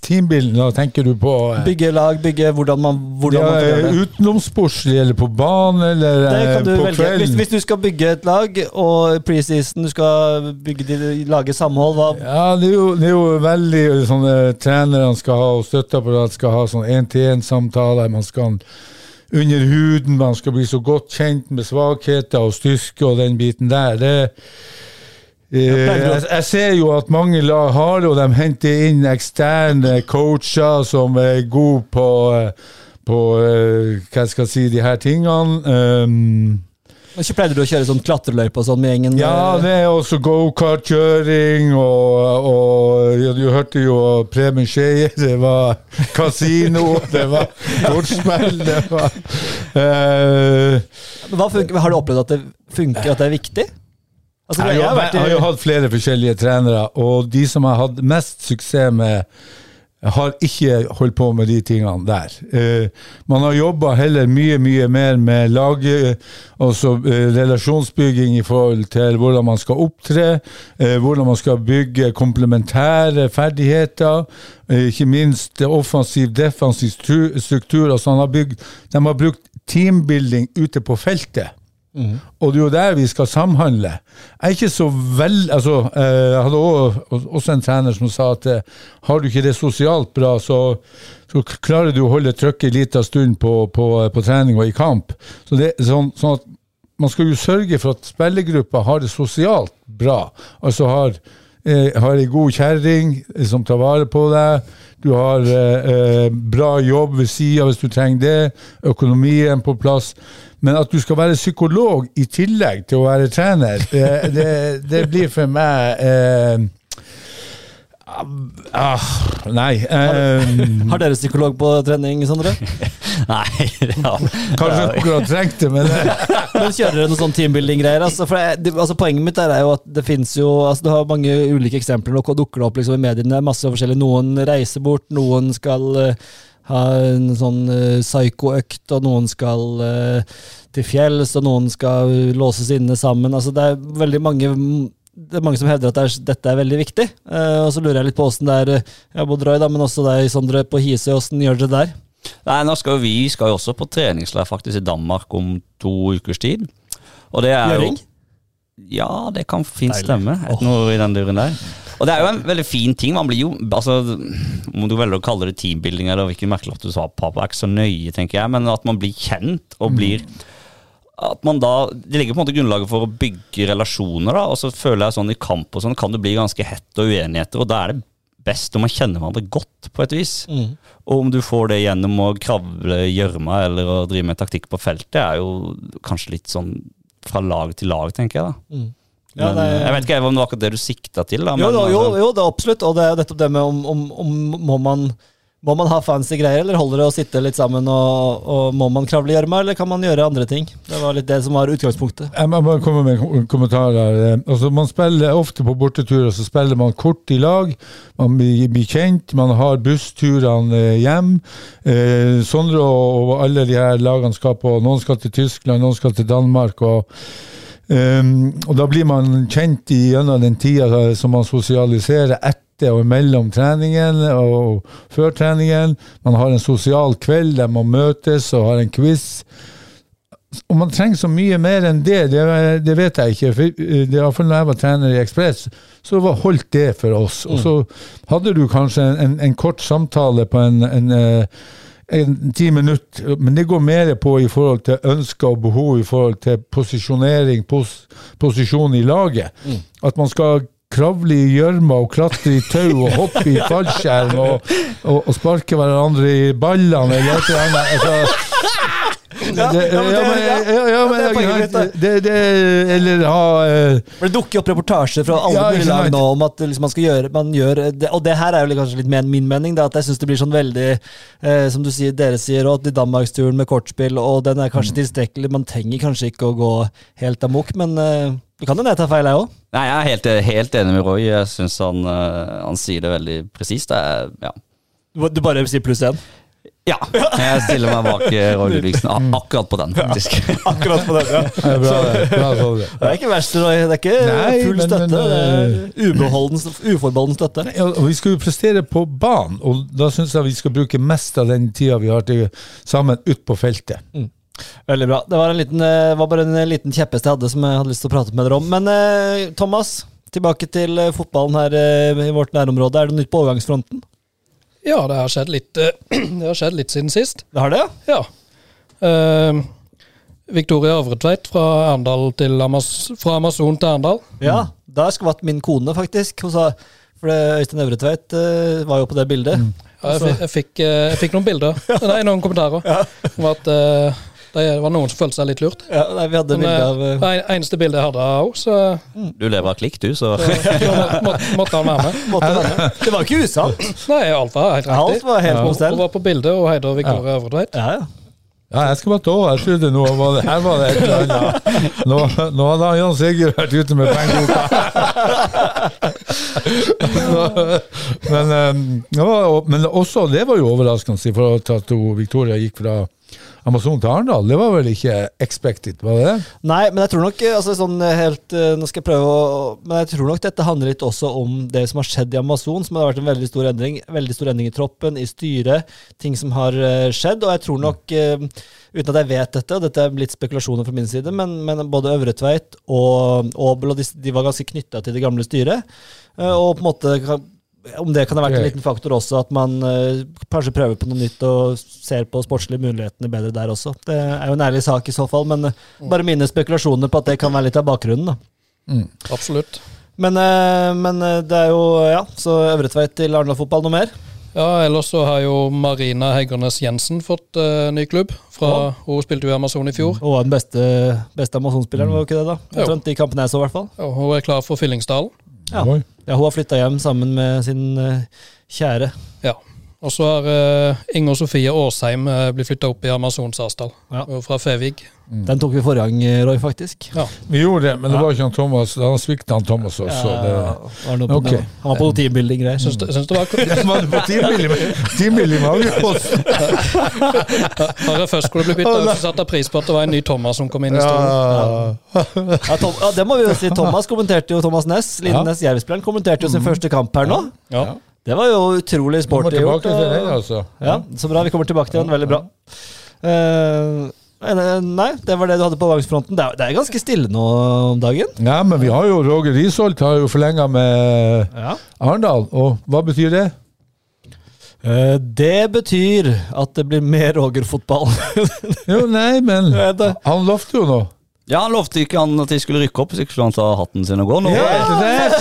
Teambilden, da tenker du på eh, Bygge lag, bygge hvordan man, hvordan man gjør det. Utenomsportslig, eller på banen, eller Det eh, kan du på velge. Hvis, kvelden? hvis du skal bygge et lag, og preseason du skal bygge, lage samhold, hva Ja, det er, jo, det er jo veldig sånne trenerne skal ha, og støtteapparat skal ha sånn én-til-én-samtaler. Man skal under huden, man skal bli så godt kjent med svakheter og styrke og den biten der. Det, eh, pleier du å- jeg, jeg ser jo at mange lag har det, og de henter inn eksterne coacher som er gode på, eh, på eh, hva skal jeg si, de her tingene. Um, Ikke pleide du å kjøre sånn klatreløype og sånn med gjengen? ja, eh, det er også gokartkjøring, og, og ja, du hørte jo Preben Skeie, det var kasino, det var kortspill, det var uh, har du opplevd at det funker, at det er viktig? Altså, jeg, jeg har vært jeg har jo hatt flere forskjellige trenere, og de som har hatt mest suksess med har ikke holdt på med de tingene der. Eh, man har jobba heller mye mye mer med lag, altså eh, relasjonsbygging i forhold til hvordan man skal opptre, eh, hvordan man skal bygge komplementære ferdigheter, eh, ikke minst offensiv, defensiv struktur. Altså han har bygd, de har brukt teambuilding ute på feltet. Og det er jo der vi skal samhandle. Jeg er ikke så vel altså, eh, Jeg hadde også, også en trener som sa at eh, har du ikke det sosialt bra, så, så klarer du å holde trykket en liten stund på, på, på trening og i kamp. Så det, sånn, sånn at Man skal jo sørge for at spillergruppa har det sosialt bra. Altså har eh, har ei god kjerring som tar vare på deg. Du har eh, eh, bra jobb ved sida hvis du trenger det. Økonomien på plass. Men at du skal være psykolog i tillegg til å være trener, det, det, det blir for meg eh, ah, Nei. Eh, har dere psykolog på trening, Sondre? Nei, ja. kanskje dere har trengt det, men Men kjører dere noen sånn teambuilding-greier? Altså, altså, poenget mitt er jo at det fins jo altså, Du har mange ulike eksempler. Nå dukker det opp liksom, i mediene masse forskjellig. Noen reiser bort, noen skal eh, ha en sånn uh, psyko-økt, og noen skal uh, til fjells, og noen skal låses inne sammen. Altså, det er veldig mange det er mange som hevder at det er, dette er veldig viktig. Uh, og så lurer jeg litt på åssen det er eh, ja, både Roy, da, men også deg, Sondre, på Hisøy. Åssen gjør dere det der? Nei, nå skal vi skal jo også på treningsleir faktisk i Danmark om to ukers tid. Og det er Gjøring? jo Ja, det kan fint stemme. Et noe i den duren der. Og det er jo en veldig fin ting. Man blir jo altså, Om du velger å kalle det teambuilding eller hvilken merkelapp du sa pappa, er ikke så nøye, tenker jeg, men at man blir kjent og blir at man da, Det legger på en måte grunnlaget for å bygge relasjoner, da, og så føler jeg sånn i kamp og sånn kan det bli ganske hett og uenigheter, og da er det best om man kjenner hverandre godt, på et vis. Og om du får det gjennom å kravle i gjørma eller å drive med taktikk på feltet, er jo kanskje litt sånn fra lag til lag, tenker jeg da. Ja, Men, det jeg vet ikke om det var akkurat det du sikta til, da. Jo, men da, jo, altså- jo, det er absolutt. Og det er jo nettopp det med om, om, om må, man, må man ha fancy greier, eller holder det å sitte litt sammen, og, og må man kravle i gjørma, eller kan man gjøre andre ting? Det var litt det som var utgangspunktet. Jeg må bare komme med en kommentar der. Altså, man spiller ofte på borteturer, så spiller man kort i lag. Man blir, kjent, man har bussturene eh, hjem. Eh, Sondre og, og alle de her lagene skal på Noen skal til Tyskland, noen skal til Danmark. og Um, og da blir man kjent gjennom den tida som man sosialiserer etter og mellom treningen og før treningen. Man har en sosial kveld der man møtes og har en quiz. Og man trenger så mye mer enn det, det, det vet jeg ikke. For eh, det for når jeg var trener i Ekspress, så var holdt det for oss. Og så hadde du kanskje en, en, en kort samtale på en, en, eh, en ti minutter, men det går mer på i forhold til ønsker og behov, i forhold til posisjonering, pos, posisjon i laget. At man skal kravle i gjørma og klatre i tau og hoppe i fallskjerm og, og, og sparke hverandre i ballene eller et eller annet. Altså, ja, er Eller ha uh, Det dukker opp reportasjer fra alle Ja, mulige lag nå om at liksom, man skal gjøre man gjør, det, Og det her er jo kanskje litt mer min mening, da, at jeg syns det blir sånn veldig uh, Som du sier, dere sier, og at i Danmarksturen med kortspill, og den er Mm. kanskje tilstrekkelig. Man trenger kanskje ikke å gå helt amok, men uh, det kan hende jeg tar feil, jeg òg. Nei, jeg er helt, helt enig med Roy. Jeg syns han, han sier det veldig presist. Ja. Du bare sier pluss én? Ja. Jeg stiller meg bak eh, Roy Ludvigsen akkurat på den, faktisk. Akkurat på den, ja. det er bra, det. Bra, det. Det er ikke verst, Roy. Det er ikke Nei, full men- støtte. men, det er ubeholden, uforbeholden støtte. Ja, vi skal jo prestere på banen, og da syns jeg vi skal bruke mest av den tida vi har til sammen ut på feltet. Veldig bra. Det var, en liten, eh, var bare en liten kjepphest jeg hadde som jeg hadde lyst til å prate med dere om. Men eh, Thomas, tilbake til eh, fotballen her eh, i vårt nærområde. Er det noe nytt på overgangsfronten? Ja, det har skjedd litt, eh, det har skjedd litt siden sist. Det har det, ja? Ja. Eh, Victoria Øvretveit fra, Amaz fra Amazon til Arendal. Ja, der skvatt min kone, faktisk. Hun sa For Øystein Øvretveit uh, var jo på det bildet. Ja, jeg, jeg, fikk, eh, jeg fikk noen bilder. Nei, noen kommentarer. Om at eh, det var noen som følte seg litt lurt. Ja, nei, vi hadde Men, bilde av eh, eh, det eneste bildet jeg hadde òg, så Du lever av klikk, du, så da må, måtte han være med. måtte være. Det var ikke usant. Nei, alt var helt riktig. Alt var helt på Hun var på bildet og heter ja. Øvredveit. Ja, ja. Ja, jeg skal bare ta over. Jeg trodde nå var det, her var det et eller annet. Nå, nå hadde han Jan Sigurd vært ute med pengeboka. men, eh, men også, det var jo overraskende for at Victoria gikk fra Amazon til Arendal. Det var vel ikke expected, var det det? Nei, men jeg tror nok eh, altså sånn helt eh, Nå skal jeg prøve å Men jeg tror nok dette handler litt også om det som har skjedd i Amazon, som har vært en veldig stor endring. Veldig stor endring i troppen, i styret. Ting som har eh, skjedd. Og jeg tror nok, eh, uten at jeg vet dette, og dette er litt spekulasjoner fra min side, men, men både Øvretveit og Aabel og de, de var ganske knytta til det gamle styret. Eh, og på en måte om det kan ha vært en liten faktor også, at man uh, kanskje prøver på noe nytt og ser på sportslige mulighetene bedre der også. Det er jo en ærlig sak i så fall, men uh, bare mine spekulasjoner på at det kan være litt av bakgrunnen. da. Absolutt. Men, uh, men det er jo Ja, så Øvretveit til Arendal fotball, noe mer? Ja, ellers så har jo Marina Heggernes Jensen fått uh, ny klubb. Fra, Hun spilte jo i Amazon i fjor. Og den beste, beste Amazon-spilleren, var jo ikke det, da? Jo. Omtrent de kampene jeg så, i hvert fall. Og hun er klar for Fyllingsdalen. Ja. Ja, hun har flytta hjem sammen med sin eh, kjære. Ja. Og så har uh, Inger Sofie Årsheim uh, blitt flytta opp i Amazon Sarsdal. Ja. Fra Fevig. Den tok vi forrige gang, eh, Roy, faktisk. Ja. Vi gjorde det, men det var ikke han Thomas. Da svikta han Thomas også. Ja, Det, var på okay. Han var på noe teambuilding-greier. Syns, det- syns det var Han var på teambuilding med. Når jeg først skulle bli bytta ut, så satte jeg pris på at det var en ny Thomas som kom inn i stolen. Ja. Ja, Tom, ja, det må vi jo si. Thomas kommenterte jo Thomas Næss. Ja. Liden Næss Jervspilleren kommenterte jo sin første kamp her nå. Ja. Det var jo utrolig sporty gjort. og- den, altså. Ja, så bra. Vi kommer tilbake til den. Veldig bra. Uh, nei, det var det du hadde på lagsfronten. Det, er- det er ganske stille nå om dagen. Ja, men vi har jo Roger Risholt har jo forlenga med Ja. Arendal, og hva betyr det? Eh, det betyr at det blir mer Roger-fotball. Jo, nei, men han lovte jo noe. Ja, han lovte ikke han at de skulle rykke opp, så ikke skulle han ta hatten sin og gå. Nå, Ja, ja,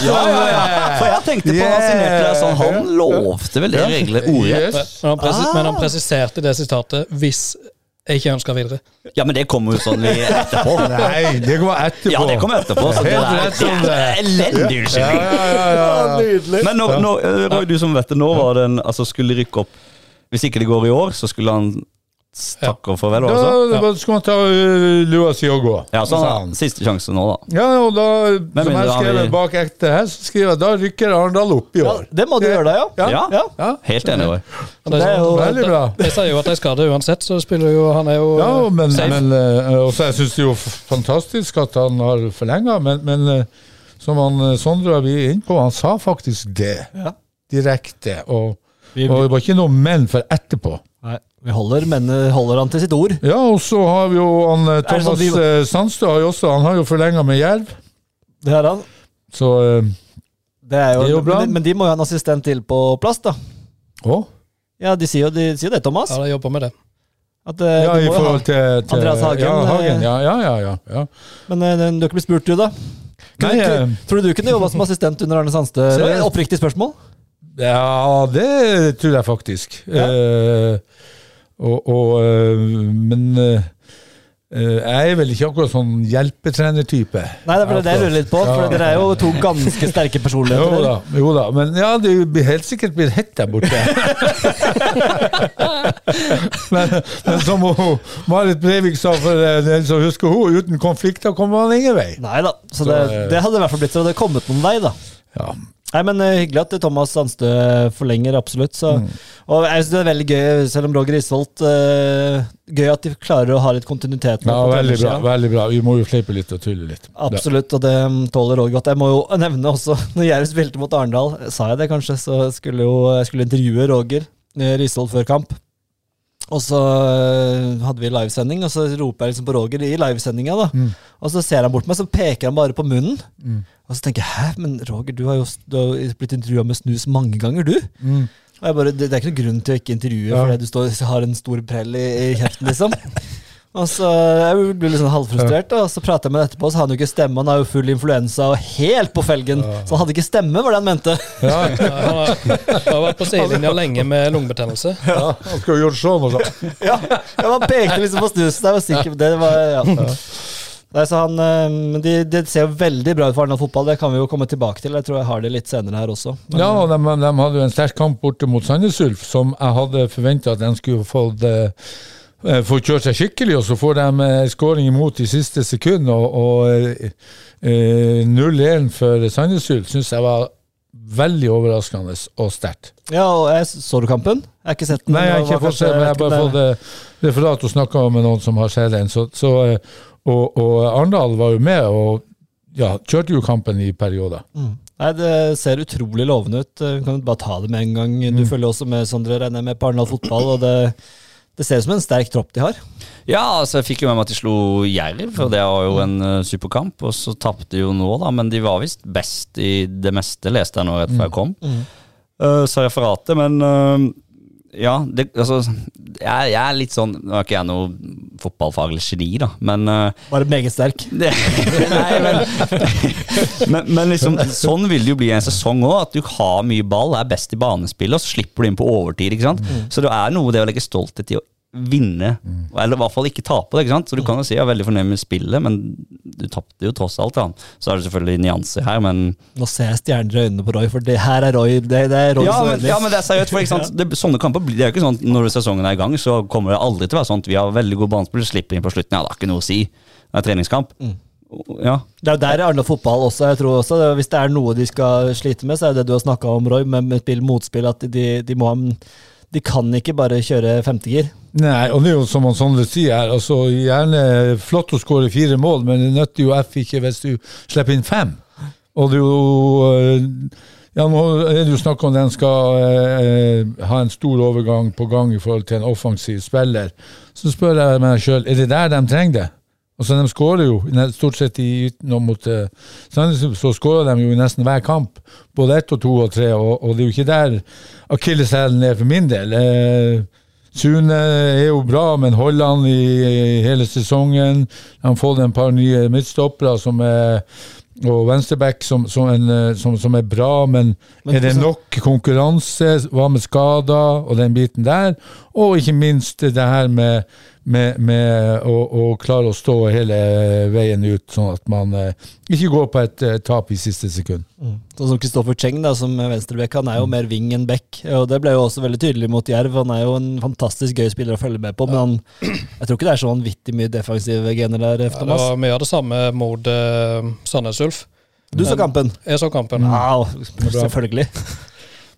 ja, ja. For jeg tenkte på han signerte det sånn, han lovte vel det reglene ordrett. Yes. Men, han Ah. men han presiserte det sitatet 'hvis jeg ikke ønsker videre'. Ja, men det kommer jo sånn etterpå. Nei, det kommer etterpå. Ja, det kommer etterpå. Så det er, er elendig unnskyldning. Men nå, nå, eh, Roy, du som vet det, nå var det en Altså, skulle rykke opp Hvis ikke det går i år, så skulle han takke og farvel? Da da skulle han ta uh, lua si og gå. Ja, så han, siste sjanse nå, da. Ja, og da, Men som jeg har skrev vi- bak ekte her, så skriver jeg da rykker Arendal opp i år. Ja, det må du gjøre da, ja. Ja. Ja, Helt enig. Det, Det er jo veldig bra. De, sier jo at de skal det uansett, så spiller jo han er jo Ja, eh, men, safe. men uh, også jeg syns det er jo fantastisk at han har forlenga, men, men eh, som han, eh, Sondre vi er inne på, han sa faktisk det Ja. direkte. Og, og det var ikke noe men for etterpå. Vi holder, men holder han til sitt ord. Ja, og så har vi jo han eh, sånn Thomas vi- eh, Sandstø har jo også Han har jo forlenga med Jerv, Det er han. så eh, Det er jo, Det er jo bra. Men, men de må jo ha en assistent til på plass, da. Å? Ja, de sier jo de sier det, Thomas. Ja, de jobber med det. At, eh, Ja, i må jo ha. forhold til, til Andreas Hagen, Ja, Hagen, eh, ja, ja, ja, ja, ja. Men eh, du har ikke blitt spurt, du, da? Nei, eh, tror du du kunne jobba som assistent under Arne Sandstø? Oppriktig spørsmål. Ja, det tror jeg faktisk. Eh, Og, og, øh, men øh, øh, jeg er vel ikke akkurat sånn hjelpetrenertype. Nei, det er det jeg lurer litt på, for Ja. dere er jo to ganske sterke personligheter. Jo da, jo da, men ja, det blir helt sikkert blitt hett der borte. men, men som hun, Marit Breivik sa, for eh, den som husker hun, uten konflikter kommer man ingen vei. Nei da, så Så, det, eh, det hadde i hvert fall blitt så det hadde kommet noen vei, da. Ja. Nei, men uh, Hyggelig at Thomas Sandstø forlenger, absolutt. Så. Mm. Og jeg synes det er veldig gøy, selv om Roger Isholt uh, Gøy at de klarer å ha litt kontinuitet. ja, veldig bra. veldig bra. Vi må jo fleipe litt og tulle litt. Absolutt, og det mm, tåler Roger godt. Jeg må jo nevne også, når Jerv spilte mot Arendal, sa jeg det kanskje, så skulle jo jeg skulle intervjue Roger eh, Risholt før kamp. Og så eh, hadde vi livesending, og så roper jeg liksom på Roger i livesendinga. da. Mm. Og så ser han bort på meg, så peker han bare på munnen. Og så tenker jeg hæ, men Roger, du har jo du har blitt intervjua med snus mange ganger, du. Mm. Og jeg bare, det, det er ikke noen grunn til å ikke intervjue Ja. fordi du står, har en stor prell i, i kjeften, liksom. Og så Jeg blir litt sånn halvfrustrert, og så prater jeg med ham etterpå, så har han jo ikke stemme. Han har jo full influensa og helt på felgen. Så han hadde ikke stemme, var det han mente. Ja, Ja, Han har, han har vært på sidelinja lenge med lungebetennelse. ja, han skulle jo gjøre sånn og sånn. Ja, ja Han pekte liksom på snusen. Jeg var sikker på det. var, ja. Nei, så han, eh, men de, det ser jo veldig bra ut for Arendal fotball. Det kan vi jo komme tilbake til. Jeg tror jeg har det litt senere her også. Men, Ja, og de, de hadde jo en sterk kamp borte mot Sandnes Ulf, som jeg hadde forventa at de skulle fått eh, eh, få kjørt seg skikkelig, og så får de eh, skåring imot i siste sekund. Og, og eh, eh, 0-1 for Sandnes Ulf syns jeg var veldig overraskende og sterkt. ja, og jeg så du kampen? Jeg har ikke sett den. Nei, jeg har ikke fått se, men jeg har bare fått eh, referat og snakka med noen som har sett den. Så, så, eh, og, og Arendal var jo med og ja, kjørte jo kampen i perioder. Mm. Nei, Det ser utrolig lovende ut. Vi kan bare ta det med en gang. Du følger også med, Sondre, regner jeg med, på Arendal fotball. og det, det ser ut som en sterk tropp de har. Ja, altså jeg fikk jo med meg at de slo Jerv, for det var jo en uh, superkamp. Og så tapte de jo nå, da, men de var visst best i det meste, leste jeg nå rett før jeg kom. Uh, så referatet, men uh, ja, det, altså jeg, jeg er litt sånn Nå er ikke jeg noe fotballfaglig geni, da, men uh, Bare meget sterk. det, Nei, men, men, men liksom, sånn vil det jo bli en sesong òg. At du har mye ball, er best i banespill, og så slipper du inn på overtid. ikke sant? Så det er noe det å legge stolthet i å vinne, eller i hvert fall ikke tape. det, ikke sant? Så du kan jo si jeg er veldig fornøyd med spillet, men du tapte jo tross alt. Da. Så er det selvfølgelig nyanser her, men Nå ser jeg stjerner i øynene på Roy, for det her er Roy. Det, det er Roy ja, men, ja, men det er seriøst. for ikke sant? Det, sånne kamper blir det er jo ikke sånn når sesongen er i gang, så kommer det aldri til å være sånn at vi har veldig god banespill, slipper inn på slutten. Ja, det har ikke noe å si. Det er treningskamp. Ja. Det er jo der Arendal fotball også. jeg tror også, Hvis det er noe de skal slite med, så er det du har snakka om, Roy, med, med spill motspill. At de, de må ha De kan ikke bare kjøre femtegir. Nei, og det er jo som Sondre sier her, altså gjerne flott å skåre fire mål, men det nytter jo F ikke hvis du slipper inn fem. Og det er jo øh, Ja, nå er det jo snakk om den skal eh, ha en stor overgang på gang i forhold til en offensiv spiller. Så spør jeg meg sjøl, er det der de trenger det? Altså, De skårer jo stort sett i mot uh, Sandnes, så skårer de jo i nesten hver kamp. Både ett og to og tre, og, og det er jo ikke der akilleshælen er for min del. Eh, Sune er jo bra, men holder han i, i hele sesongen. Han har fått en par nye midtstoppere som er og venstreback som, som, en, eh, som, som er bra, men, Men er det nok konkurranse? Hva med skader og den biten der? Og ikke minst det her med, med, med å, å klare å stå hele veien ut, sånn at man eh, ikke går på et eh, tap i siste sekund. Sånn som Kristoffer Cheng, da, som venstrebekk, han er jo mer wing enn back. Og det ble jo også veldig tydelig mot Jerv. Han er jo en fantastisk gøy spiller å følge med på, men han, jeg tror ikke det er så vanvittig mye defensive gener der, Ja, det var mye av det samme mot uh, Sandnes Ulf. Du så kampen? Jeg så kampen. Ja, selvfølgelig.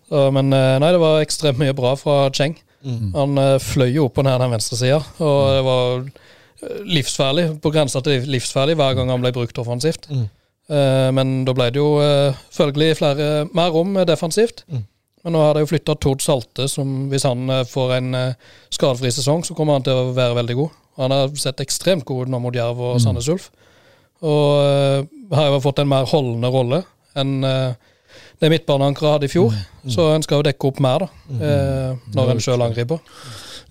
Så, men eh, nei, det var ekstremt mye bra fra Cheng. Mm. Han eh, fløy jo opp og ned den venstre sida, og det var livsferdig, livsfarlig, på grensa til livsfarlig hver gang han ble brukt offensivt. Mm. Eh, men da ble det jo uh, følgelig flere mer rom defensivt. Mm. Men nå har de jo flytta Tord Salte, som hvis han eh, får en eh, skadefri sesong, så kommer han til å være veldig god. Han har sett ekstremt god ut nå mot Jerv og Sandnes Ulf. Og eh, har jo fått en mer holdende rolle enn eh, det midtbaneankeret hadde i fjor. Så en skal jo dekke opp mer, da, eh, når en sjøl angriper.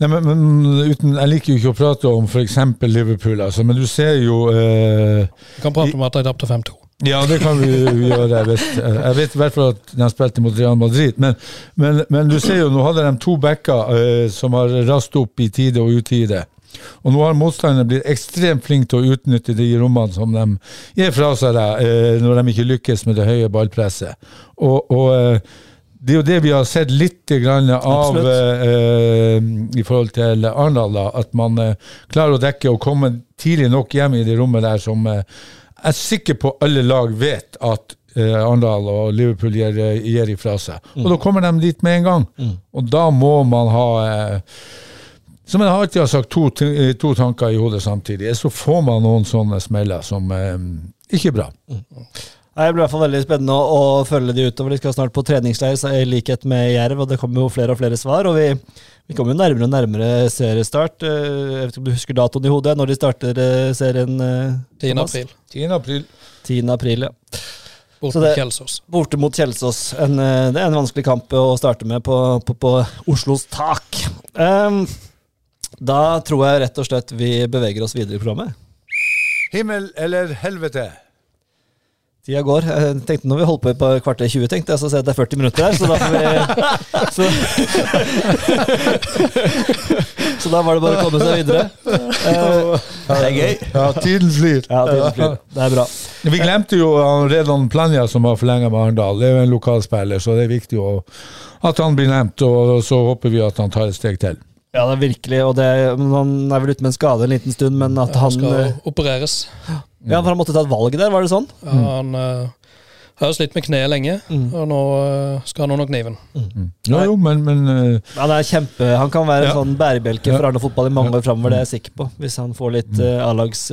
Nei, men, men uten, Jeg liker jo ikke å prate om f.eks. Liverpool, altså, men du ser jo eh, Vi kan prate om at de tapte 5-2. Ja, det kan vi gjøre. Jeg vet, jeg vet i hvert fall at de spilte mot Real Madrid. Men, men, men du ser jo, nå hadde de to backer eh, som har rast opp i tide og utide. Og nå har motstanderne blitt ekstremt flinke til å utnytte de rommene som de gir fra seg eh, når de ikke lykkes med det høye ballpresset. Og, og eh, det er jo det vi har sett litt grann av eh, i forhold til Arendal. At man eh, klarer å dekke og komme tidlig nok hjem i det rommet der som eh, jeg er sikker på alle lag vet at eh, Arendal og Liverpool gir, gir ifra seg. Og da kommer de dit med en gang. Og da må man ha eh, Som jeg alltid har sagt, to, eh, to tanker i hodet samtidig. Så får man noen sånne smeller som eh, ikke er bra. Nei, Det blir i hvert fall veldig spennende å, å følge de utover. De skal snart på treningsleir så i likhet med Jerv, og det kommer jo flere og flere svar. og vi, vi kommer jo nærmere og nærmere seriestart. Eh, Jeg vet ikke om du husker datoen i hodet, når de starter eh, serien? eh, 10. April. 10. april. 10. april, ja. Bort mot Kjelsås. Borte mot Kjelsås. En, det er en vanskelig kamp å starte med på, på, på Oslos tak. Ehm, da tror jeg rett og slett vi beveger oss videre i programmet. Himmel eller helvete? Tida går. Jeg tenkte Når vi holdt på i par kvarter 20, tenkte jeg, så ser jeg at det er 40 minutter her, så da får vi Så, så da var det bare å komme seg videre. Eh, Det er gøy. Ja, tiden flyr. ja, tiden flyr. Det er bra. Vi glemte jo Redan Planja, som har forlenga med Arendal. Det er jo en lokalspiller, så det er viktig å, at han blir nevnt. Og så håper vi at han tar et steg til. Ja, det er virkelig. Og det, han er vel ute med en skade en liten stund, men at Han han skal eh, opereres. Ja, for han måtte ta et valg der, var det sånn? Ja, Han uh, har jo slitt med kneet lenge, og nå uh, skal han under kniven. Jo, jo, men, men uh, Han er kjempe Han kan være en Ja. sånn bærebjelke for Arne fotball i mange år framover, det er jeg sikker på. Hvis han får litt uh, A-lags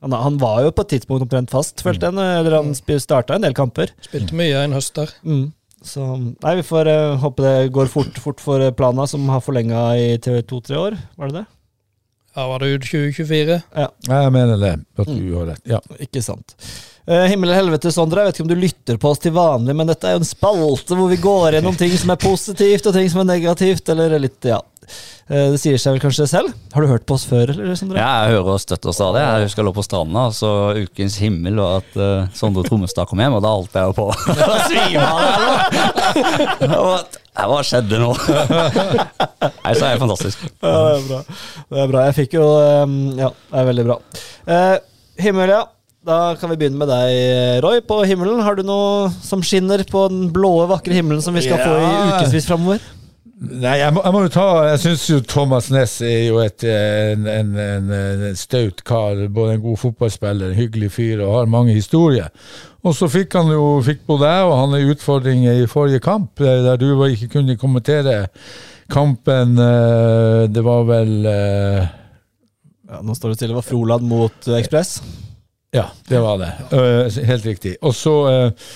han, han var jo på et tidspunkt omtrent fast, følte jeg, eller han starta en del kamper. Spilte mye en høst der. Mm. Så nei, vi får uh, håpe det går fort, fort for eh, Plana, som har forlenga i til to-tre år. Var det det? Ja, var det ut 2024? jeg mener det. At du har rett. Ja. Ikke sant. Eh, himmel eller helvete, Sondre. Jeg vet ikke om du lytter på oss til vanlig, men dette er jo en spalte hvor vi går gjennom ting som er positivt, og ting som er negativt, eller litt, ja. Eh, det sier seg vel kanskje selv. Har du hørt på oss før, eller, Sondre? Ja, jeg hører og støtter stadig. Jeg husker jeg lå på stranda, og så ukens himmel, og at uh, Sondre Trommestad kom hjem, og da holdt jeg jo på Hva skjedde nå? Nei, så er det fantastisk. Ja, det er bra. Det er bra. Jeg fikk jo um, Ja, det er veldig bra. Uh, himmel, ja. Da kan vi begynne med deg, Roy. På himmelen, har du noe som skinner på den blå, vakre himmelen som vi skal få i Ja. ukevis framover? Nei, jeg må, jeg må jo ta Jeg syns jo Thomas Næss er jo et, en, en, en, en staut kar. Både en god fotballspiller, en hyggelig fyr og har mange historier. Og så fikk han jo fikk både jeg og han en utfordring i forrige kamp, der du ikke kunne kommentere kampen. eh, Det var vel eh, Ja, nå står det stille. Det var Froland mot Ekspress. Ja, det var det. Uh, helt riktig. Og så uh,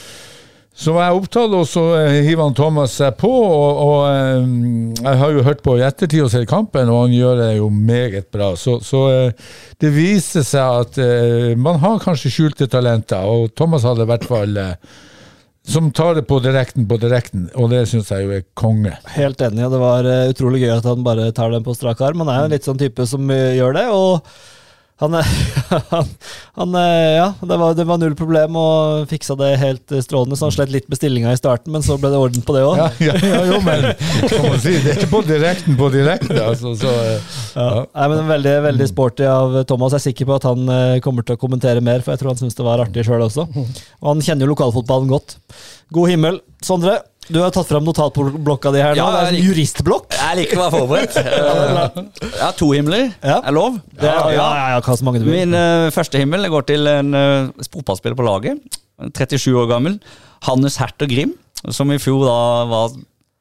så var jeg opptatt, og så eh, hiver han Thomas seg på. Og, og jeg har jo hørt på i ettertid og sett kampen, og han gjør det jo meget bra. Så, så det viser seg at man har kanskje skjulte talenter, og Thomas hadde i hvert fall som tar det på direkten på direkten, og det syns jeg jo er konge. Helt enig, og det var utrolig gøy at han bare tar den på strak arm. Han er jo en litt sånn type som gjør det, og han, han, han eh, Ja, det var, det var null problem og fiksa det helt eh, strålende. Så han slet litt med stillinga i starten, men så ble det orden på det òg. Ja, ja, ja, jo, men kan man si, det er ikke på direkten på direkten, altså. Så, eh, Ja. Nei, men Veldig veldig sporty av Thomas. Jeg er sikker på at han kommer til å kommentere mer, for jeg tror han syns det var artig sjøl også. Og han kjenner jo lokalfotballen godt. God himmel. Sondre, du har tatt fram notatblokka di her nå. Ja, det er en juristblokk. Jeg liker å være forberedt. Eh, Jeg har to himler. Ja. Er lov? Det er, ja, ja, ja, mange du vil. Min uh, første himmel går til en uh, fotballspiller på laget. 37 år gammel. Hannes Herter Grim, som i fjor da var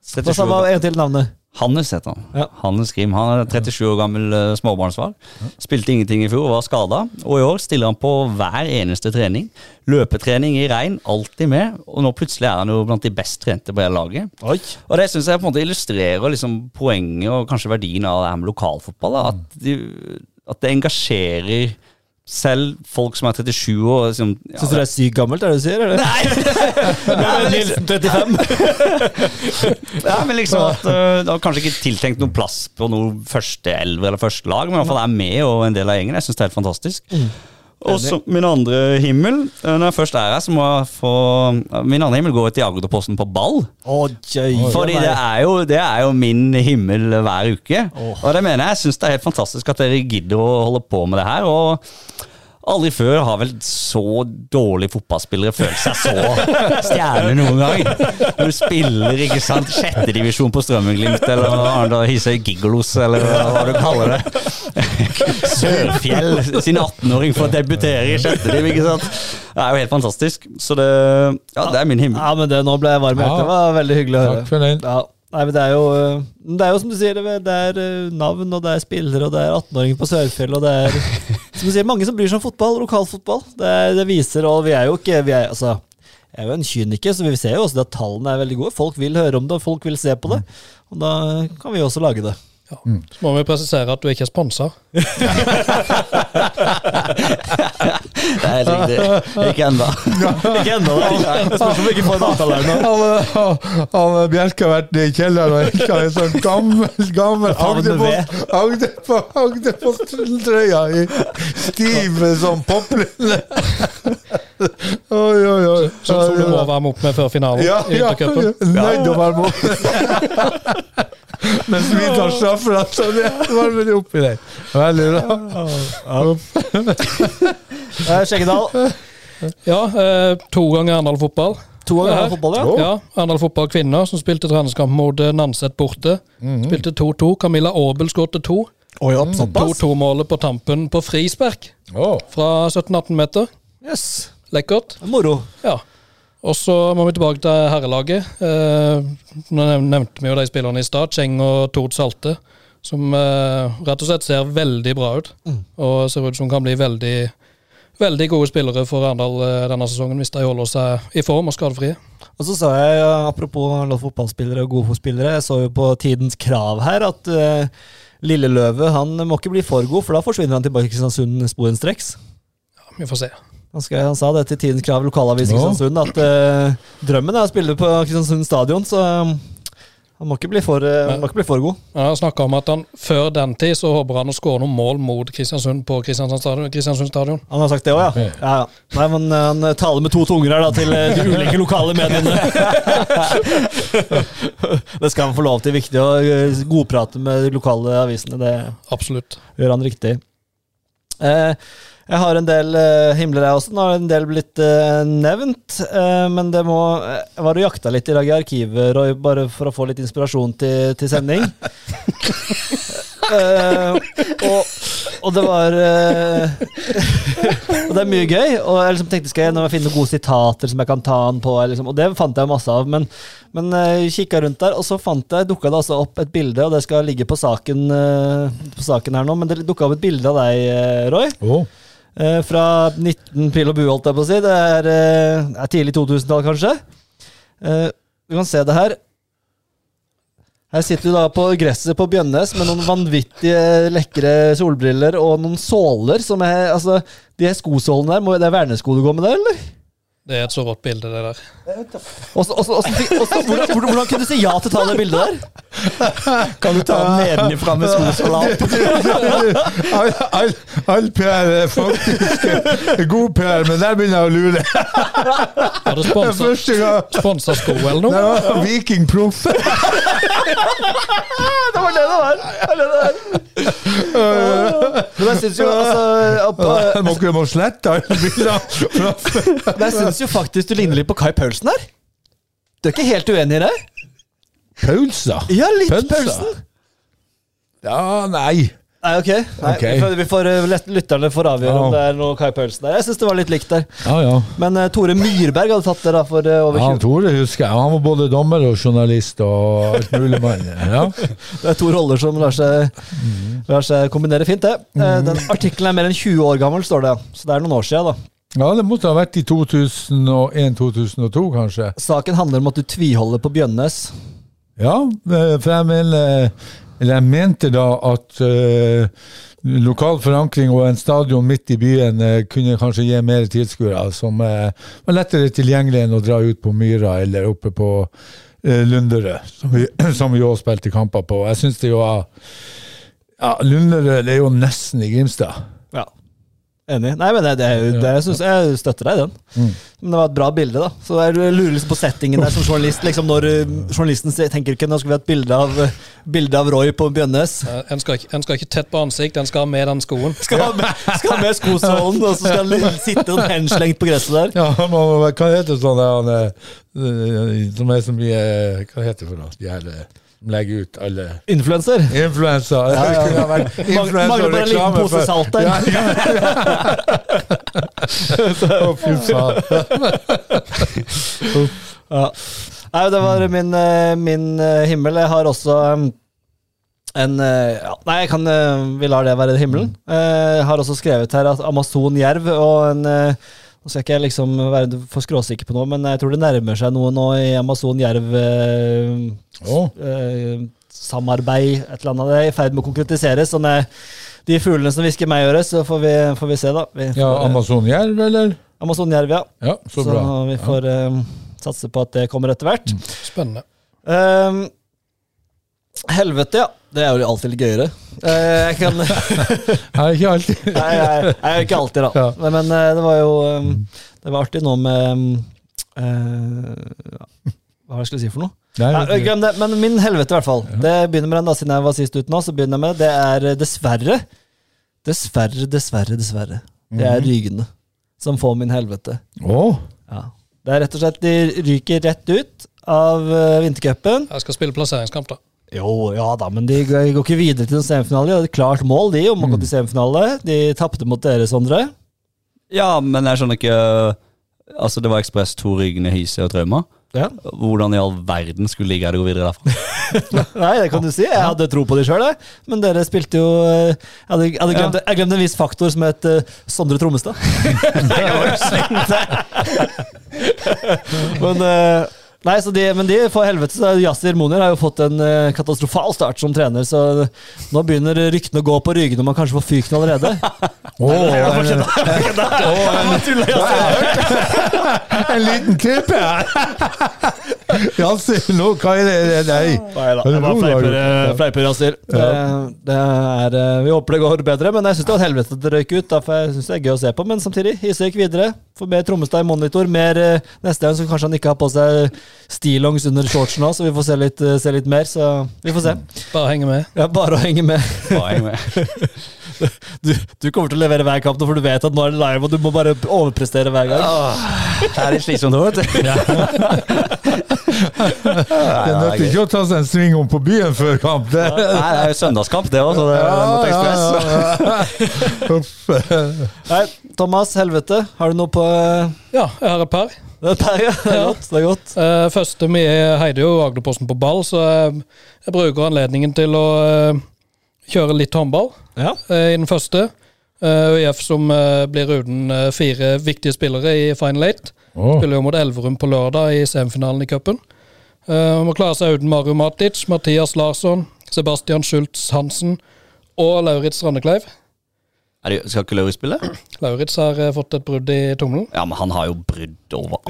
37 Hva sa en til navnet? Hannes heter han. Ja. Hannes Grim. Han er 37 år gammel uh, småbarnsfar. Spilte ingenting i fjor, var skada. Og i år stiller han på hver eneste trening. Løpetrening i regn, alltid med. Og nå plutselig er han jo blant de best trente på hele laget. Oi. Og det syns jeg på en måte illustrerer liksom poenget og kanskje verdien av det her med lokalfotball. Da. At, de, at det engasjerer selv folk som er 37 år. Liksom, ja, Syns du det er sykt gammelt, er det du sier? Eller? Nei! men liksom, 35. Nei, men liksom at uh, Det har kanskje ikke tiltenkt noen plass på noe første elver eller første lag, men i hvert fall er med og en del av gjengen. Jeg syns det er helt fantastisk. Og så min andre himmel eh, Når jeg først er her, så må jeg få Min andre himmel går til Agderposten på ball. Oh, oi, Fordi det er, jo, det er jo min himmel hver uke. Og det mener jeg. Jeg syns det er helt fantastisk at dere gidder å holde på med det her. Og aldri før har vel så dårlige fotballspillere følt seg så stjerne noen gang. Når du spiller ikke sant, sjettedivisjon på Strømmenglimt eller Arendal Hisøy Gigolos, eller hva du kaller det. Sørfjell sin 18-åring får debutere i sjettediv, ikke sant. Det er jo helt fantastisk. Så det, ja, det er min himmel. Ja, men det, Nå ble jeg varm i hjertet. Det var veldig hyggelig å høre. Takk for den. Ja. Nei, men det er jo øh, Det er jo som du sier, det er øh, navn, og det er spillere, og det er 18-åringer på Sørfjell, og det er som du sier, mange som bryr seg om fotball, lokalfotball. Det, er- det viser, og vi er jo ikke vi er, altså, Jeg er jo en kyniker, så vi ser jo også at tallene er veldig gode. Folk vil høre om det, og folk vil se på det. Og da kan vi også lage det. Så må vi presisere at du ikke er sponsa. Det er helt riktig. Ikke ennå. Ikke ennå, spørs om vi ikke får en avtale her. Bjelke har vært i kjelleren og hentet en sånn gammel, gammel Agderpost- Agderpost- Agderpost-trøya i stiv sånn poplende. Oi, oi, oi. Som, som du må varme opp med før finalen Ja, i ja, nødt å varme opp. Mens vi tar straffer, så det varmer det opp i den. Veldig bra. Eh, Skjeggedal. Ja, eh, to ganger Arendal fotball. To ganger Arendal fotball, ja. Ja, Arendal fotball kvinner, som spilte treningskamp mot eh, Nanset borte. Spilte 2-2. Camilla Aabel skåret to. Oi, ja, såpass? 2-2-målet på tampen på frispark fra 17-18 meter. Yes. Lekkert. Moro. Ja. Og så må vi tilbake til herrelaget. Eh, nå nevnte vi jo de spillerne i stad, Cheng og Tord Salte, som eh, rett og slett ser veldig bra ut. Og ser ut som kan bli veldig, veldig gode spillere for Arendal eh, denne sesongen, hvis de holder seg i form og skadefrie. Og så sa jeg, apropos fotballspillere og gode fotballspillere, jeg så jo på Tidens Krav her at uh, Lille Løve han må ikke bli for god, for da forsvinner han tilbake til Kristiansund sporenstreks. Ja, vi får se. Han, skrev, han sa det til Tidens Krav, i Ja. Kristiansund, at uh, drømmen er å spille på Kristiansund stadion, så um, han må ikke bli for, eh, han må ikke bli for god. Han har snakka om at han før den tid så håper han å skåre noen mål mot Kristiansund på Kristiansund stadion. Kristiansund stadion. Han har sagt det òg, ja. ja. ja. Nei, men eh, han taler med to tunger her da, til de ulike lokale mediene. det skal han få lov til. Viktig å godprate med de lokale avisene. Det Absolutt. gjør han riktig. Eh, jeg har en del uh, himler, jeg også. Nå har en del blitt uh, nevnt. Uh, men det må Jeg var og jakta litt i dag i arkivet, Roy, bare for å få litt inspirasjon til, til sending. Eh, og, og det var Og det er mye gøy. Og jeg liksom tenkte skal jeg nå finne noen gode sitater som jeg kan ta han på. Liksom, og det fant jeg masse av. Men, men jeg kikka rundt der, og så fant jeg, dukka det altså opp et bilde, og det skal ligge på saken, på saken her nå. Men det dukka opp et bilde av deg, Roy. å. Eh, fra 19 pil og bue, holdt jeg på å si. Det er, eh, er tidlig 2000-tall, kanskje. Eh, du kan se det her. Her sitter du da på gresset på Bjønnes med noen vanvittige lekre solbriller og noen såler som er Altså, de skosålene der, må, det er vernesko du går med det, eller? Det er et så rått bilde, det der. Og så- og så- og så fikk- og så- hvordan, kunne du si ja til å ta det bildet der? Kan du ta den nedenifra med skosalat? All, all, all PR er faktisk god PR, men der begynner jeg å lure. Har du Det er sponsa, sponsa sko eller det noe? var Viking Proff. Det var det det var! Det var det det var. Men jeg syns jo altså opp- må ikke må slette alle bildene. Syns jo faktisk du ligner litt på Kai Paulsen her. Du er ikke helt uenig i det? Paulsa? Ja, litt Pølsa? Paulsen. Ja, nei. Nei, ok. Nei, Ok. Vi får, vi får eh, lett- Lytterne får avgjøre om Ja. det er noe Kai Paulsen der. Jeg syns det var litt likt der. Ja, ja. Men uh, Tore Myrberg hadde tatt det da for uh, over Ja, 20 Tore husker jeg. Han var både dommer og journalist og alt mulig mann. Ja. Det er to roller som lar seg, lar seg kombinere fint, det. Uh, Den artikkelen er mer enn 20 år gammel, står det. Så det er noen år siden, da. Ja, det måtte ha vært i 2001-2002, kanskje. Saken handler om at du tviholder på Bjønnes. Ja, eh, for jeg mener Eller jeg mente da at uh, lokal forankring og en stadion midt i byen uh, kunne kanskje gi mer tilskuere, som uh, var lettere tilgjengelig enn å dra ut på Myra eller oppe på eh, Lunderød, som vi, som vi også spilte kamper på. Jeg syns det jo var ja, Lunderød er jo nesten i Grimstad. Enig. Nei, men det, det, det jeg, synes jeg støtter deg i den. Mm. Men det var et bra bilde, da. Så jeg lurer litt på settingen der som journalist. Liksom når uh, Journalisten tenker ikke nå skal vi ha et bilde av, bilde av Roy på Bjønnes. Eh, En skal, ikke, en skal ikke tett på ansikt, en skal ha med den skoen. Skal ha med, skal ha med skosålen, og så skal han sitte sånn henslengt på gresset der. Ja, han må, hva heter sånn der, han, eh, som er så mye Hva heter det for noe? De her eh, som legger ut alle Influenser. Influensa. Ja, ja. ja, ha influensa Mangler bare en liten pose for- salt der. Ja, fy faen. Ja. Nei, det var min, eh, min eh, himmel. Jeg har også um, en eh, ja, Nei, jeg kan, eh, vi lar det være himmelen. Eh, Jeg har også skrevet her at Amazon jerv og en eh, Nå skal ikke jeg liksom være for skråsikker på noe, men jeg tror det nærmer seg noe nå i Amazon jerv eh, oh. eh, et eller annet. Det er i ferd med å konkretiseres. Sånn de fuglene som hvisker meg i øret, så får vi, får vi se, da. Vi får, ja, Amazonjerv, Amazon Jerv, eller? Amazon jerv, ja. Ja, så bra. Så, vi får eh, satse på at det kommer etter hvert. Spennende. Ehm, helvete, ja. Det er jo alltid litt gøyere. Eh, jeg kan Nei, ikke alltid. Nei, nei, er ikke alltid, da. Ja. Men, men eh, det var jo um, Det var artig nå med eh, Hva var det jeg skulle si for noe? Nei, Nei, glem det. Men min helvete, i hvert fall. Det begynner med den, da, siden jeg var sist ute nå. Så begynner jeg med det. Det er dessverre Dessverre, dessverre, dessverre. Det er Rygene som får min helvete. Oh. Ja. Det er rett og slett De ryker rett ut av uh, vintercupen. Jeg skal spille plasseringskamp, da. Jo, ja da, men de går ikke videre til en semifinale. De hadde et klart mål de om å gå til semifinale. De tapte mot dere, Sondre. Ja, men jeg skjønner ikke Altså, det var Ekspress, to Rygne, Hise og Trauma. Ja. Hvordan i all verden skulle ligge greie å gå videre derfra? Nei, det kan du si. Jeg hadde tro på de sjøl, men dere spilte jo eh, Jeg hadde, jeg hadde glemt, jeg glemte en viss faktor som het uh, Sondre Trommestad. det var jo slemt, det. men eh, Nei, de, men de for helvete. Yasir Monir har jo fått en eh, katastrofal start som trener, så nå begynner ryktene å gå på Ryggen om han kanskje får fyken allerede. å, en, en liten type! her! Jassi, nå, hva er det? Nei. Nei da, det var fleiper, bra. eh, eh, vi håper det går bedre, men jeg syns det var et helvete at det røyk ut. Derfor jeg synes det er gøy å se på, men samtidig, Hise gikk videre. Får mer Trommestad i monitor. Mer eh, neste gang, så kanskje han ikke har på seg stillongs under shortsen òg, så vi får se litt, eh, se litt mer. Så vi får se. Bare henge med. Ja, bare å henge med. Bare henge med? Du, du kommer til å levere hver kamp, nå, for du vet at nå er det live, og du må bare overprestere hver gang. Det er litt slitsomt vet du. Det nytter ikke å ta seg en sving om på byen før kamp. Det, Nei, det er jo søndagskamp, det òg, så det er mot Ekspress. Nei, Thomas, helvete. Har du noe på eh, Ja, jeg har et par. det er, ja? Det er Ja. godt. Det er godt. Uh, første, Vi heider jo Agderposten på ball, så jeg, jeg bruker anledningen til å eh, kjøre litt håndball Ja. eh, i den første. Uh, ØIF som eh, blir uten eh, fire viktige spillere i Final Eight. Oh. Spiller jo mot Elverum på lørdag i semifinalen i cupen. Uh, må klare seg uten Mario Matic, Mathias Larsson, Sebastian Schultz Hansen og Lauritz Randekleiv. Er det, skal ikke Lauritz spille? Lauritz har eh, fått et brudd i tommelen. Ja, men han har jo brudd over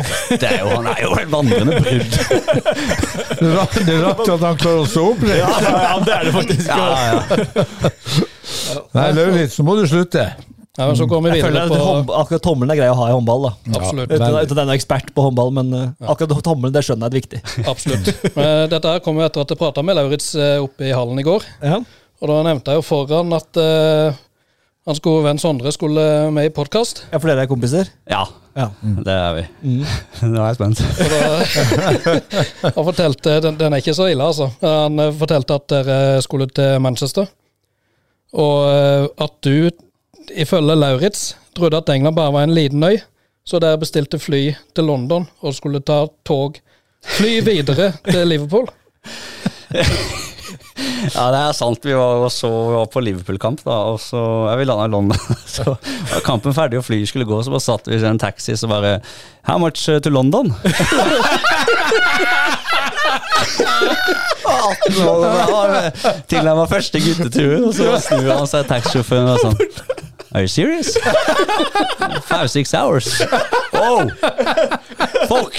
Det er jo, Han er jo et vandrende brudd. Det er rart- det er rart at han klarer å stå opp. det. Ja, ja, det er det faktisk. Ja, ja. Nei, Lauritz, så må du slutte. Ja, men så går vi Jeg videre føler at på hånd- akkurat tommelen er grei å ha i håndball. da Absolutt. Uten uten at jeg er noen ekspert på håndball, men eh, akkurat tommelen det skjønner jeg er viktig. Absolutt. Men dette her kom jo etter at jeg prata med Lauritz eh, oppe i hallen i går. Ja. Og da nevnte jeg jo foran at eh, hans gode venn Sondre skulle med i podkast. ja, for dere er kompiser? ja, Ja. det er vi. Nå er jeg spent. Da Han fortalte den, den er ikke så ille, altså. Han eh, fortalte at dere skulle til Manchester. Og eh, at du, ifølge Lauritz, trodde at England bare var en liten øy. Så dere bestilte fly til London og skulle ta tog Fly videre til Liverpool. Ja, det er sant. Vi var, så, vi var på Liverpool-kamp, da, og så ja, vi landa i London. Så var kampen ferdig, og flyet skulle gå, så bare satt vi i en taxi så bare How much uh, to London? 18 år, til han var første guttetur, og så snur han seg taxisjåføren og sånn Are you serious? Five, six hours? Oh! Fuck!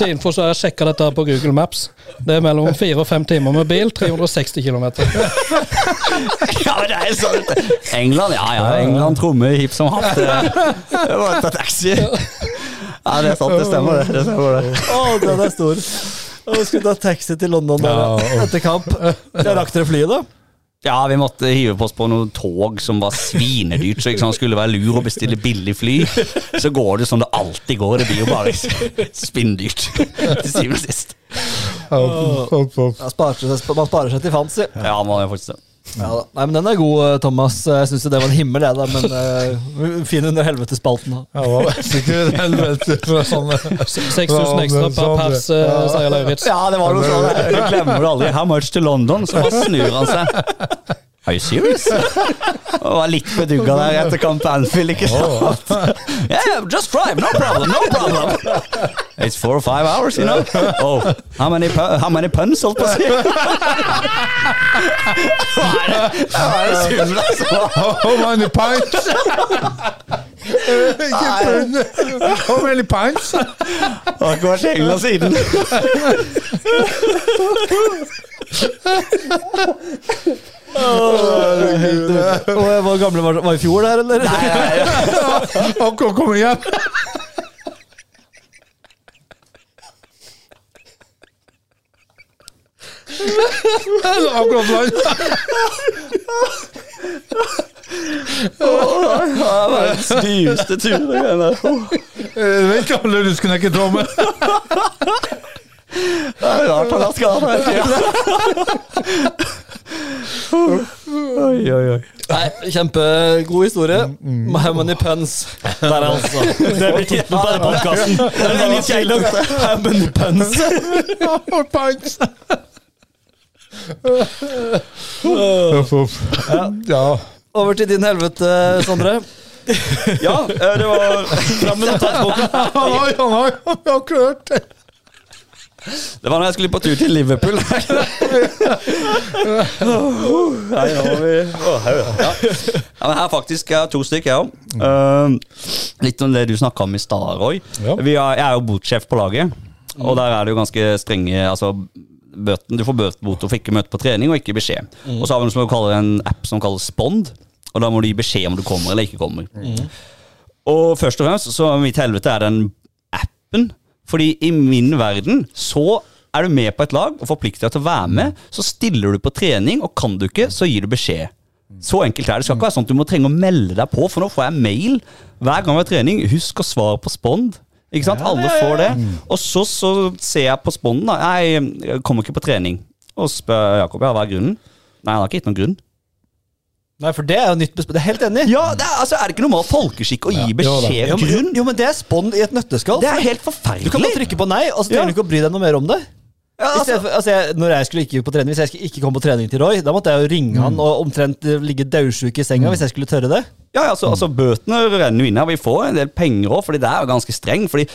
Til info så har jeg sjekka dette på Google Maps. Det er mellom fire og fem timer med bil. 360 km. Ja, det er sånn England, ja ja. England trommer hipp som hatt. Det det var ta taxi. Ja, det er sant. Det stemmer, det. det, stemmer det. Oh, den er stor. Og skulle ta taxi til London Ja. etter kamp. Jeg rakk dere flyet, da? Ja, vi måtte hive på oss på noen tog som var svinedyrt, så ikke sant, skulle være lur å bestille billig fly. Så går det som det alltid går, det blir jo bare spinndyrt til syvende og sist. Man sparer seg til fancy. Ja, man gjør faktisk det. Ja, da. Nei, men Den er god, eh, Thomas. Jeg syns det var en himmel, jeg, da. Men uh, fin under helvetespalten. Ja, det var sikkert et helvete fra sånne 6000 ekstra per pers, eh, sier Lauritz. Ja, det var noe sånn. Jeg glemmer det aldri. How much to London? Så bare snur han seg. Are you serious? Jeg var litt bedugga der etter kamp Anfield, ikke sant? Yeah, just drive, no problem, no problem. It's four or five hours, you know. Oh, how many, how many puns, holdt på å si. Hva er det? Hva er det summen, altså? How many pints? Ikke pund. How many pints? Har ikke vært engla siden. Og Hvor gamle var var i fjor der, eller? Akkurat kom hjem. Akkurat land. Det var verdens dyreste tur. det greiene der. Eh, Vent alle knekke trommel. Det er rart han har skada hele tiden. Oi, oi, oi. Nei, Kjempegod historie. How many puns? Der, altså. Det blir tittelen på denne podkasten. How many puns? Pints. Uff, uff. Ja. Over til din helvete, Sondre. Ja, eh, det var Fram med notatboka. Han har, klart det. Det var når jeg skulle på tur til Liverpool. Her har vi ja. ja, men Her faktisk er to stykker, jeg òg. litt om det du snakka om i stad, Roy. Ja. Vi er, jeg er jo botsjef på laget, og der er det jo ganske strenge altså, bøten, Du får bøtebot for ikke møte på trening og ikke beskjed. Og så har vi noe som kaller en app som kalles Spond, og da må du gi beskjed om du kommer eller ikke kommer. Og først og fremst så mitt helvete er den appen. Fordi i min verden så er du med på et lag og forplikter deg til å være med. Så stiller du på trening, og kan du ikke, så gir du beskjed. Så enkelt er det. Det skal ikke være sånn at du må trenge å melde deg på, for nå får jeg mail hver gang vi har trening. Husk å svare på spond. Ikke sant? Alle får det. Og så, så ser jeg på sponden, da. Jeg kommer ikke på trening. Og spør Jakob ja, hva er grunnen. Nei, han har ikke gitt noen grunn. Nei, for det er jo nytt. Det er helt enig. Ja, det er, altså, er det ikke normal folkeskikk å gi beskjed om grunn? jo, men det er spånd i et nøtteskall. Det er helt forferdelig. Du kan bare trykke på nei, og så trenger du ikke å bry deg noe mer om det. Ja, altså, for, altså jeg, når jeg skulle ikke på trening Hvis jeg skulle ikke komme på trening til Roy, da måtte jeg jo ringe han og omtrent eh, ligge daudsjuk i senga hvis jeg skulle tørre det. Ja, altså, altså Bøtene renner jo inn her. Vi får en del penger òg, fordi det er jo ganske streng. Fordi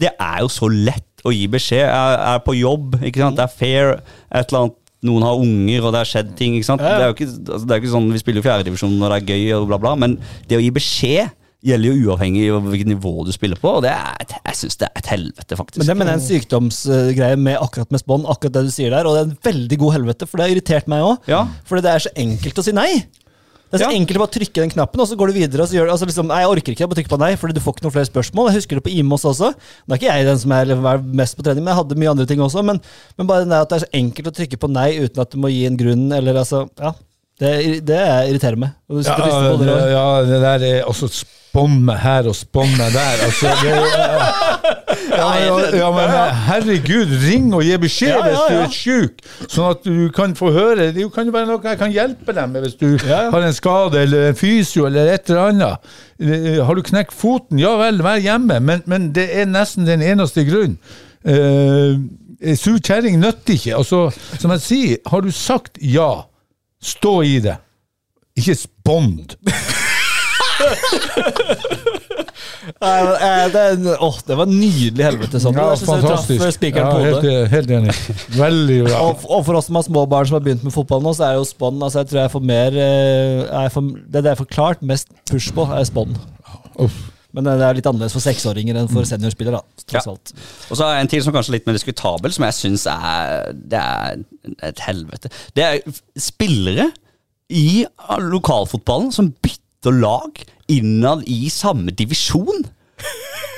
det er jo så lett å gi beskjed. Jeg er på jobb, ikke sant? det er fair. Et eller annet, Noen har unger, og det har skjedd ting. ikke sant? Ja. Det er jo ikke, altså, det er ikke sånn, Vi spiller jo fjerdedivisjon når det er gøy, og bla, bla, men det å gi beskjed gjelder jo uavhengig av hvilket nivå du spiller på. og det er, et- Jeg syns det er et helvete, faktisk. Men det mener jeg er en sykdomsgreie med akkurat med spånd, akkurat det du sier der, og det er en veldig god helvete, for det har irritert meg òg. Ja. Fordi det er så enkelt å si nei. Det er så enkelt å bare trykke den knappen, og så går du videre. og så gjør altså liksom, nei, Jeg orker ikke å bare trykke på nei, fordi du får ikke noen flere spørsmål. Jeg husker det på IMOS også. Det er ikke jeg den som er mest på trening, men jeg hadde mye andre ting også. Men, men bare det at det er så enkelt å trykke på nei uten at du må gi en grunn, eller altså Ja. Det, det irriterer meg. Og du Ja, sitter på det, ja, det der er også spånn her og spomme der. Altså, det, ja, men, ja, men herregud, ring og gi beskjed Ja, ja, hvis du er syk, sånn at du kan få høre. Det kan jo være noe jeg kan hjelpe deg med hvis du har en skade eller en fysio eller et eller annet. Eh, Har du knekt foten, ja vel, vær hjemme, men, men det er nesten den eneste grunnen. Uh, sur kjerring nytter ikke. Altså, som jeg sier, har du sagt ja, stå i det. Ikke spond. Nei, eh, det, åh, det var nydelig helvete. Sånn. Ja, Jeg jeg fantastisk. eh, Ja, helt, helt enig. Veldig bra. Og, og for oss som har små barn som har begynt med fotball nå, så er jo spånd altså jeg tror jeg får mer eh, er Det jeg får klart mest push på, er spånd. Uff. Men det er litt annerledes for seksåringer enn for seniorspillere, da, tross Ja. Og så er en til som kanskje er litt mer diskutabel, som jeg syns er Det er et helvete. Det er spillere i lokalfotballen som bytter lag innad i samme divisjon.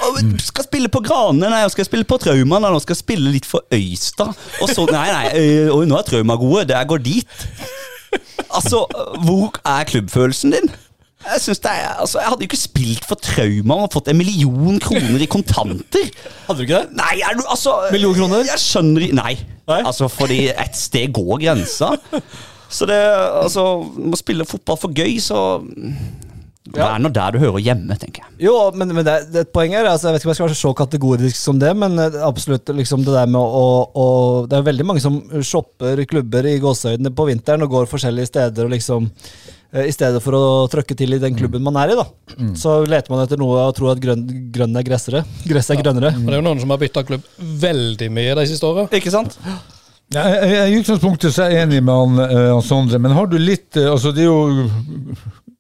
Og skal spille på Grane, nei, skal spille på Trauma, nei, skal spille litt for Øystad. Og så Nei, nei, og nå er Trauma gode, det går dit. Altså, hvor er klubbfølelsen din? Jeg, synes det er, altså, jeg hadde jo ikke spilt for Trauma og fått en million kroner i kontanter. Hadde du ikke det? Nei, er du altså Million kroner? Jeg skjønner ikke Nei. Nei? Altså, fordi et sted går grensa. Så det Altså, må spille fotball for gøy, så Det er nå der du hører hjemme, tenker jeg. Jo, men, men det, er, poenget er. Altså, jeg vet ikke om jeg skal være så kategorisk som det, men eh, absolutt liksom det der med å, å Det er veldig mange som shopper klubber i gåsehøydene på vinteren og går forskjellige steder og liksom I stedet for å trøkke til i den klubben man er i, da, så leter man etter noe og tror at grønn, grønn er gressere. Gress er grønnere. Og det er jo noen som har bytta klubb veldig mye de siste åra. Ikke sant? Ja, jeg, jeg, I utgangspunktet så er jeg enig med han, eh, han Sondre, men har du litt eh, Altså, det er jo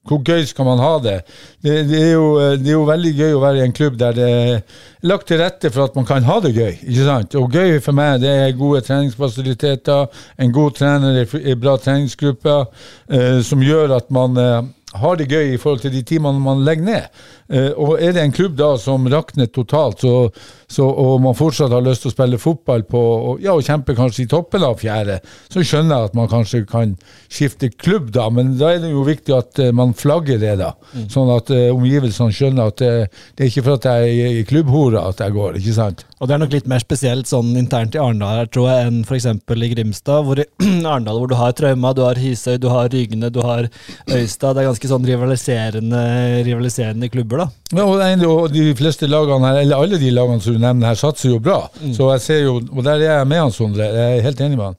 Hvor gøy skal man ha det? Det, det, er jo, eh, det er jo veldig gøy å være i en klubb der det er lagt til rette for at man kan ha det gøy. ikke sant? Og gøy for meg det er gode treningsfasiliteter, en god trener, i bra treningsgrupper, eh, som gjør at man eh, har det gøy i forhold til de timene man legger ned. Eh, og er det en klubb da som rakner totalt, så, så, og man fortsatt har lyst til å spille fotball på, og, ja, og kjempe kanskje i toppen av fjerde, så skjønner jeg at man kanskje kan skifte klubb da, men da er det jo viktig at eh, man flagger det da, sånn at uh, omgivelsene skjønner at det, det er ikke for at jeg er i klubbhora at jeg går, ikke sant? Og det er nok litt mer spesielt sånn internt i Arendal tror jeg, enn f.eks. i Grimstad. Hvor i Arendal hvor du har Trauma, du har Hisøy, du har Rygne, du har Øystad. Det er ganske sånn rivaliserende, rivaliserende klubber, da. Ja, og, det- og de fleste lagene her, eller alle de lagene som du nevner her, satser jo bra. Så jeg ser jo, og der er jeg med han, Sondre. Jeg er helt enig med han.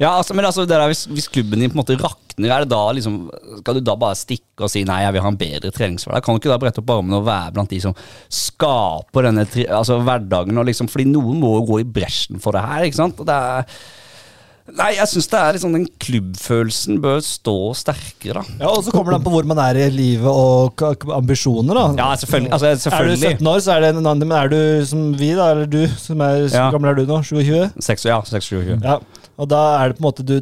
Ja, altså, men altså, det der, hvis, hvis klubben din på en måte rakner, er det da liksom Skal du da bare stikke og si nei, jeg vil ha en bedre treningshverdag? Kan du ikke da brette opp armene og være blant de som skaper denne altså, hverdagen? Og liksom, fordi noen må jo gå i bresjen for det her, ikke sant? Og det er Nei, jeg syns det er liksom den klubbfølelsen bør stå sterkere, da. Ja, Og så kommer det an på hvor man er i livet og ambisjoner, da. Ja, selvfølgelig. Altså, Er du 17 år, så er det en annen, men er du som vi, da, eller du, som er, så Ja. gammel er du nå? 27? 6, ja, 26. Ja. Og da er det på en måte du,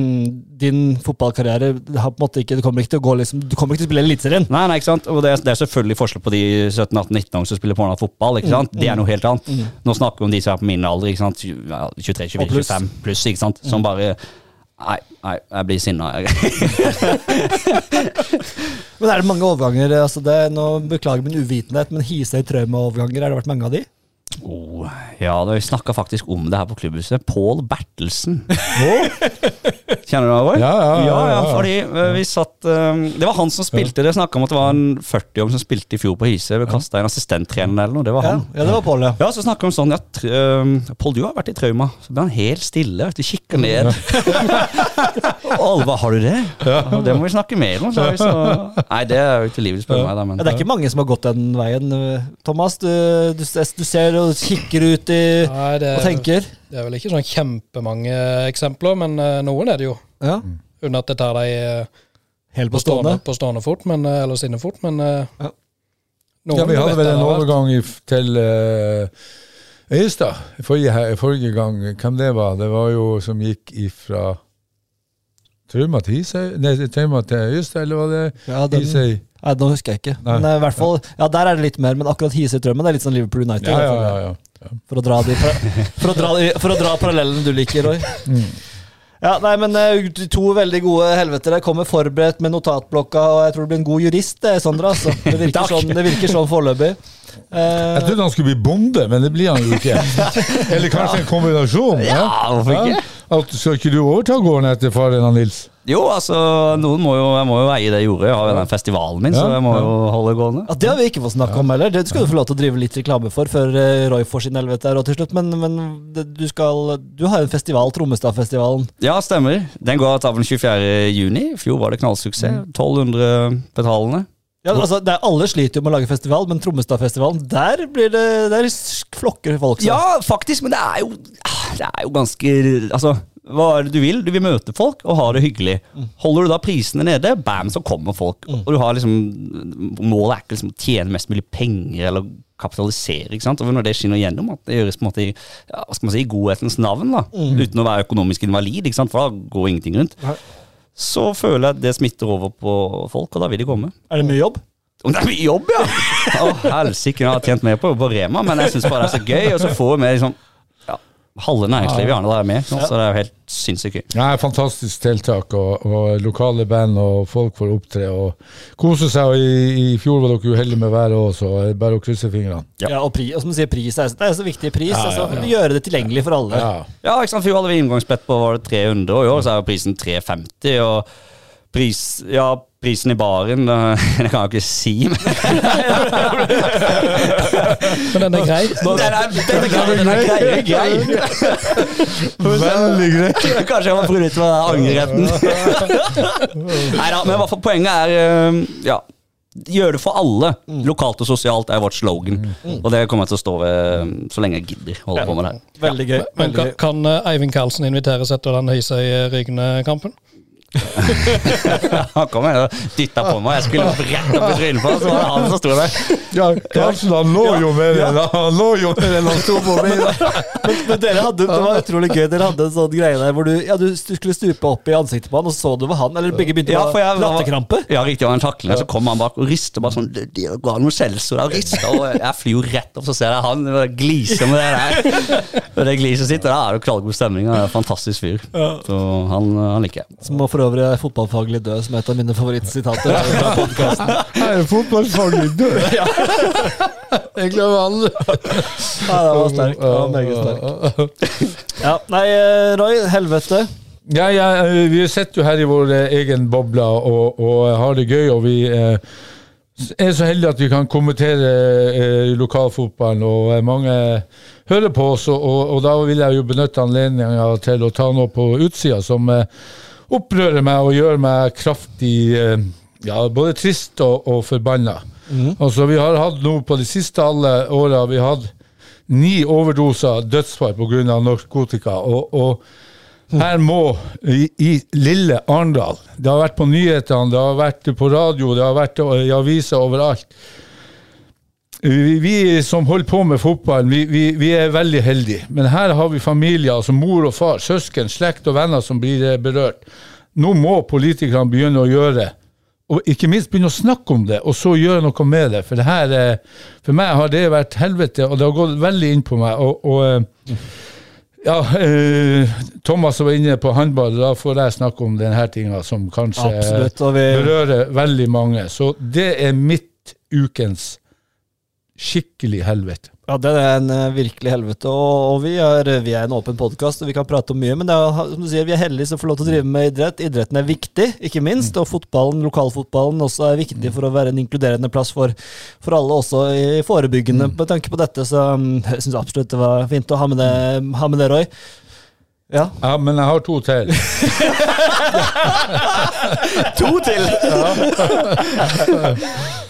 Din fotballkarriere har på en måte ikke, du kommer ikke til å gå liksom, Du kommer ikke til å spille Eliteserien. Nei, nei, ikke sant? Og det er, det er selvfølgelig forskjell på de 17-18-19 som spiller på fotball. ikke sant? Det er noe helt annet. Nå snakker vi om de som er på min alder. ikke sant? 23, Og 24, pluss. 25 pluss. ikke sant? Som bare Nei, nei, jeg blir sinna. Men er det mange overganger? altså det, nå Beklager min uvitenhet, men Hisøy-Trauma-overganger, har det vært mange av de? Oh, ja, vi snakka faktisk om det her på klubbhuset. Pål Bertelsen. Kjenner du ham, Roy? Ja, ja, ja, ja, ja. fordi eh, vi satt um, Det var han som spilte. Det snakka om at det var en 40-åring som spilte i fjor på Hise. Vi kasta en assistenttrener eller noe. Det var han. ja det var Pål, ja. Ja, så snakka vi om sånn ja, tr- øhm, Pål, du har vært i trauma. Så ble han helt stille. Du kikker ned. Alle 'Har du det?' Ja. Det må vi snakke mer om. Så. Nei, det er jo ikke livet, spør du meg. Da, men, Ja, det er ikke mange som har gått den veien. Thomas, du, du, du ser og kikker ut i, Nei, det, og tenker. det er vel ikke sånn kjempemange eksempler, men eh, noen er det jo. Ja, Uten at jeg tar dem eh, Helt på, stående. på stående fort, men, eh, eller sinnefot, men eh, Ja. Ja, vi hadde vel en overgang i, til uh, Øyestad forrige, forrige gang. Hvem det var? Det var jo som gikk ifra Trauma til Hisøy? Nei, Trauma til Øyestad, eller var det Ja, den, Hisøy? Nei, nå husker jeg ikke. Nei. Men eh, i hvert fall, ja, der er det litt mer, men akkurat Hisøy-Trømmen er litt sånn Liverpool United. Ja, ja, ja. ja. for, å dra de, for, å dra, for å dra parallellen du liker, Roy. Ja, nei, men eh, to veldig gode helveter. Jeg kommer forberedt med notatblokka, og jeg tror du blir en god jurist, det, Sondre. Altså. Det virker sånn, det virker sånn foreløpig. Eh, Jeg trodde han skulle bli bonde, men det blir han jo ikke. Eller kanskje en kombinasjon? Ja, hvorfor ikke? At, skal ikke du overta gården etter faren av Nils? Jo, altså, noen må jo, jeg må jo eie det jordet. Jeg har jo den festivalen min, så jeg må jo holde gående. ja, det har vi ikke fått snakke om heller. Det skal du få lov til å drive litt reklame for før eh, Roy får sin helvete her til slutt. Men, men det, du, skal, du har jo en festival, Trommestadfestivalen. Ja, stemmer. Den går av tavlen 24. juni. I fjor var det knallsuksess. 1200 betalende. Ja, altså, det er, alle sliter jo med å lage festival, men Trommestadfestivalen, der blir det Der flokker folk seg. Ja, faktisk, men det er jo Det er jo ganske Altså, hva er det du vil? Du vil møte folk og ha det hyggelig. Holder du da prisene nede, bam, så kommer folk. Og du har liksom Målet er ikke liksom å tjene mest mulig penger eller kapitalisere. ikke sant? Og når det skinner gjennom, at det gjøres på en måte i, ja, hva skal man si, i godhetens navn, da, uten å være økonomisk invalid, ikke sant? for da går ingenting rundt, så føler jeg at det smitter over på folk, og da vil de komme. Er det mye jobb? Om det er mye jobb, ja! Å, helsike, jeg har tjent mer på på Rema, men jeg syns bare det er så gøy, og så får vi med liksom halve næringslivet i Arendal er med, så det er jo helt sinnssykt gøy. Ja, fantastisk tiltak, og, og lokale band og folk får opptre og kose seg. Og i, I fjor var dere uheldige med været òg, så er bare å krysse fingrene. Ja. Ja, og, pri, og som du sier, pris er, det er så viktig pris. Ja, ja, altså, Gjøre det tilgjengelig for alle. Ja. Ja, ikke sant, fjor hadde vi inngangsbillett på var det 300, og i år så er jo prisen 350, og pris, ja, prisen i baren, det, det kan jeg ikke si, men Men den er grei. den er, den er, grei, den er grei, grei. Veldig grei. Kanskje jeg må prøve litt med den Nei Neida, men i hvert fall poenget er eh, ja, gjør det for alle. Lokalt og sosialt er vårt slogan. Og det kommer jeg til å stå ved så lenge jeg gidder holde på med det. her. Veldig gøy. Men kan, kan eh, Eivind Karlsen inviteres etter den Høysøy-Rygne-kampen? Han kom og dytta på meg, jeg skulle rett opp i trynet på ham, så var det han som sto der. Ja, Karlsen han lå jo med den, han lå jo med den han sto på meg. Men, men dere hadde, det var utrolig gøy. Dere hadde en sånn greie der hvor du, ja, du skulle stupe opp i ansiktet på han, og så du var han. Eller begge begynte Ja, å for jeg ha var- latterkrampe. Ja, riktig, og han takler, så kom han bak og rister bare sånn Det ga noen skjellsord og rista, og jeg flyr jo rett opp, så ser jeg han gliser med det der. Og det gliset sitt, og da er det knallgod stemning, og det er en fantastisk fyr. Så han, han liker jeg. Øvrig er fotballfaglig død, som er et av mine favorittsitater. er fotballfaglig død. Jeg glemmer aldri. Nei, det var sterk. Det var meget sterk. Ja, nei, eh, Roy, helvete. Ja, ja, eh, vi sitter jo her i vår eh, egen boble og, og har det gøy, og vi eh, er så heldige at vi kan kommentere eh, lokalfotballen, og eh, mange hører på oss, og, og, og da vil jeg jo benytte anledninga til å ta noe på utsida som eh, opprører meg og gjør meg kraftig eh, ja, både trist og, og forbanna. Altså, vi har hatt nå på de siste alle åra vi har hatt ni overdoser dødsfall pga. narkotika. og, og her må, i, i lille Arendal Det har vært på nyhetene, det har vært på radio, det har vært i aviser overalt. Vi, vi som holder på med fotball, vi, vi, vi er veldig heldige. Men her har vi familier, altså mor og far, søsken, slekt og venner som blir eh, berørt. Nå må politikerne begynne å gjøre og ikke minst begynne å snakke om det, og så gjøre noe med det. For det her, eh, for meg har det vært helvete, og det har gått veldig inn på meg. Og, og eh, ja, eh, Thomas var inne på håndball, da får jeg snakke om denne tinga som kanskje Absolutt. Vi, berører veldig mange. Så det er mitt ukens skikkelig helvete. ja, det er en eh, virkelig helvete. Og, og vi, er, vi er en åpen podkast, og vi kan prate om mye. Men det er, som du sier, vi er heldige som får lov til å drive med idrett. Idretten er viktig, ikke minst. Og fotballen, lokalfotballen også er viktig for å være en inkluderende plass for, for alle, også i forebyggende med tanke på dette. Så jeg syns absolutt det var fint å ha med det, ha med det Roy. Ja. Ja, men jeg har to til. To til!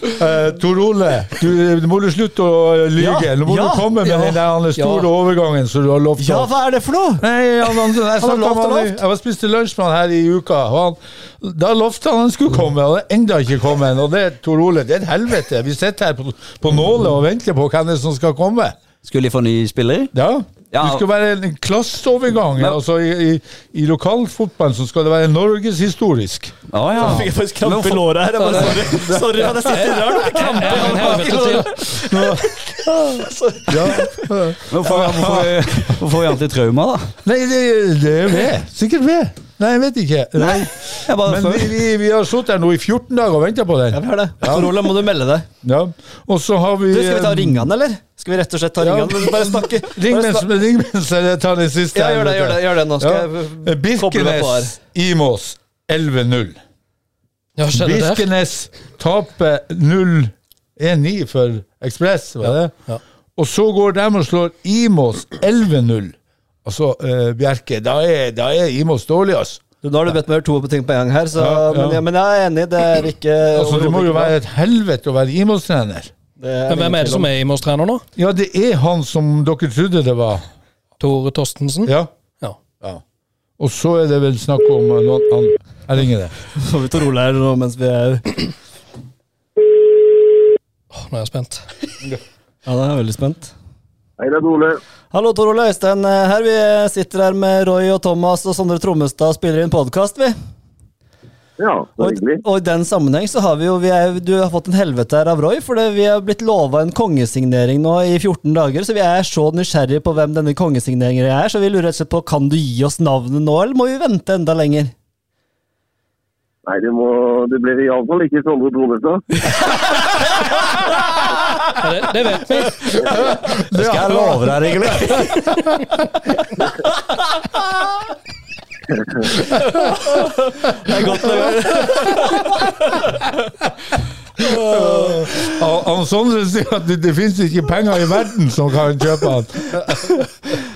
uh, Tor Ole, du, du må du slutte å lyge. Ja, Nå må ja, du komme med ja, den der store ja. overgangen som du har lovt Ja, hva er det for noe? Nei, han, han, jeg, lovt han, spiste lunsj med han her i uka, og han, da lovte han han skulle komme, og det er enda ikke kommet. Og det, Tor Ole, det er et helvete. Vi sitter her på, på nåle og venter på hvem det er som skal komme. Skulle de få ny spiller? Ja. Ja. Det skal være en klasseovergang. Men- altså I, i, i lokalfotballen så skal det være norgeshistorisk. Å ja. Jeg fikk faktisk krampe i låret her. Jeg bare, sorry, sorry, men jeg sitter i med Krampe Ja. Hvorfor, hvorfor, hvorfor får vi alltid trauma, da? Nei, det, det er ved. Sikkert ved. Nei, jeg vet ikke. Nei. Jeg bare Men vi, vi, vi har sittet her nå i 14 dager og venta på den. Ja, vi har det. Tor Ole, må du melde deg. Ja. Og så har vi Du, skal vi ta ringene, eller? Skal vi rett og slett ta Ja. ringene? Bare snakke. Ring mens, ring mens jeg tar den siste. Ja, gjør det, gjør det, gjør det. Nå skal Ja. jeg. Birkenes, Imos 11-0. Ja, skjedde det? Birkenes taper 0-1-9 for Ekspress, var det? Ja. Og så går de og slår Imos 11-0. Altså, uh, Bjerke, da er, da er Imos dårlig, altså. Du, Nå har du bedt meg gjøre to på ting på en gang her, så, Ja, ja. Men, men jeg er enig. Det er ikke altså det må jo være et helvete å være Imos-trener. Men hvem er det som er Imos-trener nå? Ja, det er han som dere trodde det var. Tore Torstensen? Ja. Ja. ja. Og så er det vel snakk om noen andre. Jeg ringer det. Får vi Tor rolig her nå mens vi er Åh, nå er jeg spent. Ja, da er jeg veldig spent. Hei, det er Ole. Hallo, Tor Ole Øystein her. Vi sitter her med Roy og Thomas og Sondre Trommestad og spiller inn podkast, vi. Ja, Og, og i den sammenheng så har vi jo vi er, Du har fått en helvete her av Roy, for det, vi har blitt lova en kongesignering nå i 14 dager. Så vi er så nysgjerrige på hvem denne kongesigneringen er, så vi lurer rett og slett på kan du gi oss navnet nå, eller må vi vente enda lenger? Nei, det, må, det blir iallfall ikke Sondre Tronestad. Ja, det, det vet vi. Det skal jeg love deg, egentlig. Det er godt levert. Og, og sånn sier at det, det finnes ikke penger i verden som kan kjøpe han.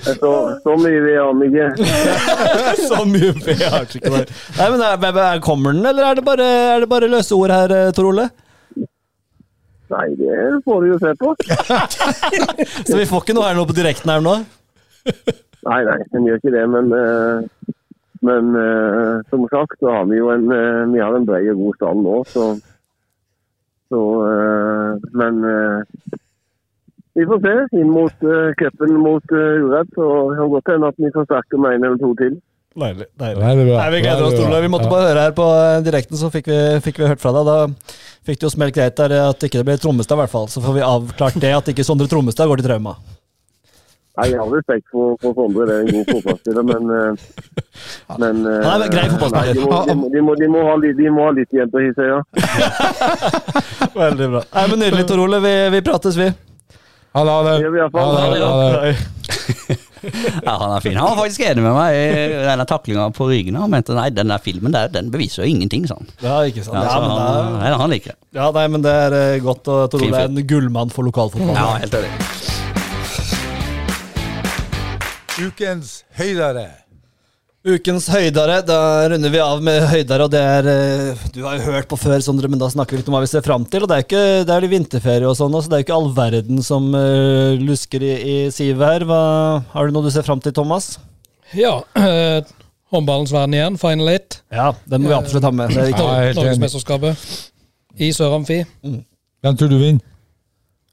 Så, så mye vil han ikke. Så mye ved har ikke. Nei, men er, er, er- Kommer den, eller er det bare, er det bare løse ord her, eh, Tor Ole? Nei, det får du jo se på. Så vi får ikke noe her nå på direkten her nå? Nei, nei, den gjør ikke det. Men, uh, men uh, som sagt, så har vi jo en, uh, vi har en bred og god stand nå, så, så Men vi får se. Inn mot uh, cupen mot uh, Uredd, så det kan godt hende at vi forsterker med en eller to til. Deilig. deilig. Nei. Nei, vi gleder oss. Ole. Vi måtte Ja. bare høre her på eh, direkten, så fikk vi, fikk vi hørt fra deg. Da fikk det jo smelt greit der at ikke det ble Trommestad, i hvert fall. Så får vi avklart det, at ikke Sondre Trommestad går til trauma. Nei, Jeg har respekt for, for Sondre, det er en god fotballspiller, men eh, men, eh, Han er en grei fotballspiller. De må, de, de, de, må ha litt, de må ha litt igjen på hisset, ja. Veldig bra. Nei, men Nydelig, Tor Ole. Vi, vi prates, vi. Ha det. Ha det, ha det. Ja, han er fin. Han var faktisk enig med meg i denne taklinga på ryggen. Han mente nei, den der filmen der, den beviser jo ingenting, sa han. Ja, ikke sant. Ja, Ja, men, han, Er, nei, han liker det. ja, nei, men det er eh, godt. å tro det er en gullmann for lokalfotball. Ja, helt enig. Ukens høydere. Ukens høydare. Da runder vi av med høydare, og det er eh, Du har jo hørt på før, Sondre, men da snakker vi litt om hva vi ser fram til. Og det er ikke det er litt vinterferie og sånn, så det er jo ikke all verden som uh, lusker i, i sivet her. Hva, har du noe du ser fram til, Thomas? Ja. eh, Håndballens verden igjen, final eight. Ja, den må vi absolutt ha med. Det er er. Norgesmesterskapet i Sør-Amfi. Hvem tror du vinner?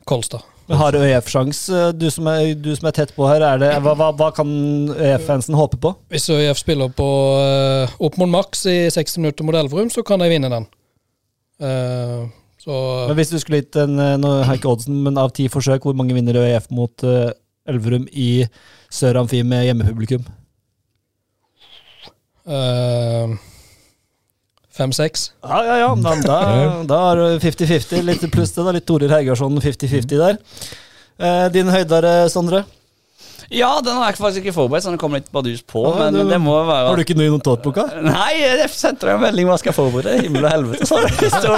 Kolstad. Har ØIF-sjans, eh, du, som er- du som er tett på her. Er det, hva, hva, hva kan ØIF-fansen håpe på? Hvis ØIF spiller på uh, opp mot maks i 60 minutter mot Elverum, så kan de vinne den. Uh, så Men hvis du skulle gitt en Nå har ikke oddsen, men av ti forsøk, hvor mange vinner ØIF mot uh, Elverum i Sør Amfi med hjemmepublikum? eh, Fem-seks. Ja, ja, ja. Da, da, da har du 50-50. Litt pluss det, da. Litt Torir Heigarsson 50-50 der. Eh, din høydare, Sondre? Ja, den har jeg faktisk ikke forberedt, så den kom litt bardus på. Ja, men det- det må være Har du ikke noe i notatboka? Nei, jeg sendte deg en melding hva skal jeg forberede. Himmel og helvete, sa det. Så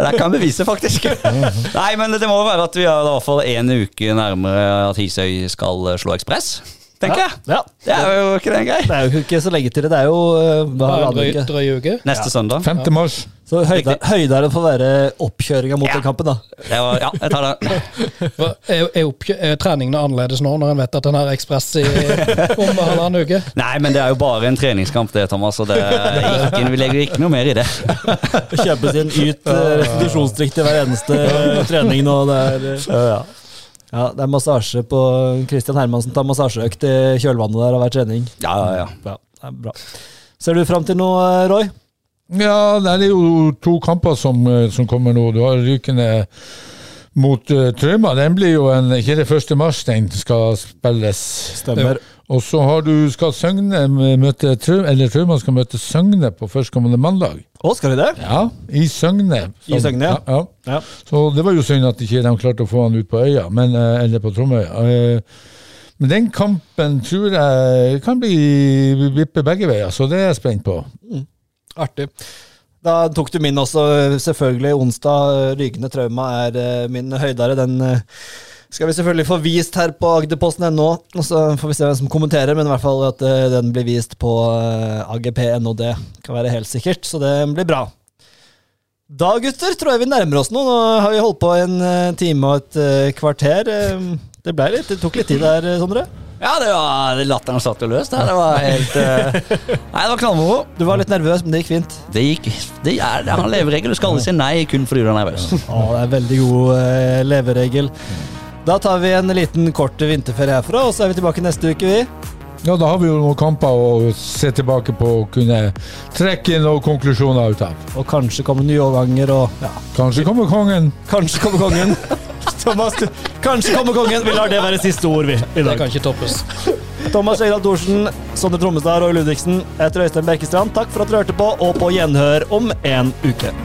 det kan bevise, faktisk. Nei, men det må være at vi er i hvert fall en uke nærmere at Hisøy skal slå Ekspress, tenker jeg. Ja. Det er jo ikke det grei. Det er jo ikke så lenge til det. Det er jo eh, hva Bare en drøy, uke. Neste søndag. 5. mars. Så høyda, høydare får være oppkjøringa mot Ja. den kampen, da. Det var, ja, jeg tar det. Er, er, er treningene annerledes nå, når en vet at en har Ekspress i, om halvannen uke? Nei, men det er jo bare en treningskamp, det, Thomas. Og det er ikke, vi legger ikke noe mer i det. Kjøpes sin yt restitusjonsdrikt i hver eneste eh, trening nå. Det er, eh, ja, det er massasje på Christian Hermansen tar massasjeøkt i kjølvannet der av hver trening. Ja, ja, ja. Ja, det er bra. Ser du fram til noe, eh, Roy? Ja, det er jo to kamper som, eh, som kommer nå. Du har Rykende mot uh, Trauma. Den blir jo en Ikke det 1. mars den skal spilles. Stemmer. Og så har du skal Søgne møte Eller Trauma skal møte Søgne på førstkommende mandag. Å, skal de det? Ja, i Søgne. I Søgne, ja. ja. Ja. Så det var jo synd at ikke de klarte å få han ut på øya, men, eh, eller på Tromøya. Eh, Men den kampen tror jeg kan bli vippe begge veier, så det er jeg spent på. Artig. Da tok du min også, selvfølgelig. Onsdag, Rygende trauma er eh, min høydare. Den eh, skal vi selvfølgelig få vist her på agderposten.no. Og så får vi se hvem som kommenterer, men i hvert fall at eh, den blir vist på eh, agp.no. Det kan være helt sikkert, så det blir bra. Da, gutter, tror jeg vi nærmer oss noe. Nå har vi holdt på en eh, time og et kvarter. Det, litt, det tok litt tid der, Sondre. Ja, det var latteren satt jo løst. Det var helt uh, Nei, det var knallmoro. Du var litt nervøs, men det gikk fint. Det gikk Det er det er en leveregel. Du skal aldri si nei kun fordi du er nervøs. Ja, det er en veldig god uh, leveregel. Da tar vi en liten kort vinterferie herfra, og så er vi tilbake neste uke, vi. Ja, da har vi jo noen kamper å se tilbake på og kunne trekke noen konklusjoner ut av. Og kanskje kommer nye overganger, og ja, Kanskje kommer kongen. kanskje kommer kongen. Thomas, du, kanskje kommer kongen. Vi lar det være siste ord, vi. I dag. Det kan ikke toppes. Thomas Egdal Thorsen, Sondre Trommestad og Ludvigsen. Jeg heter Øystein Berkestrand. Takk for at du hørte på, og på gjenhør om en uke.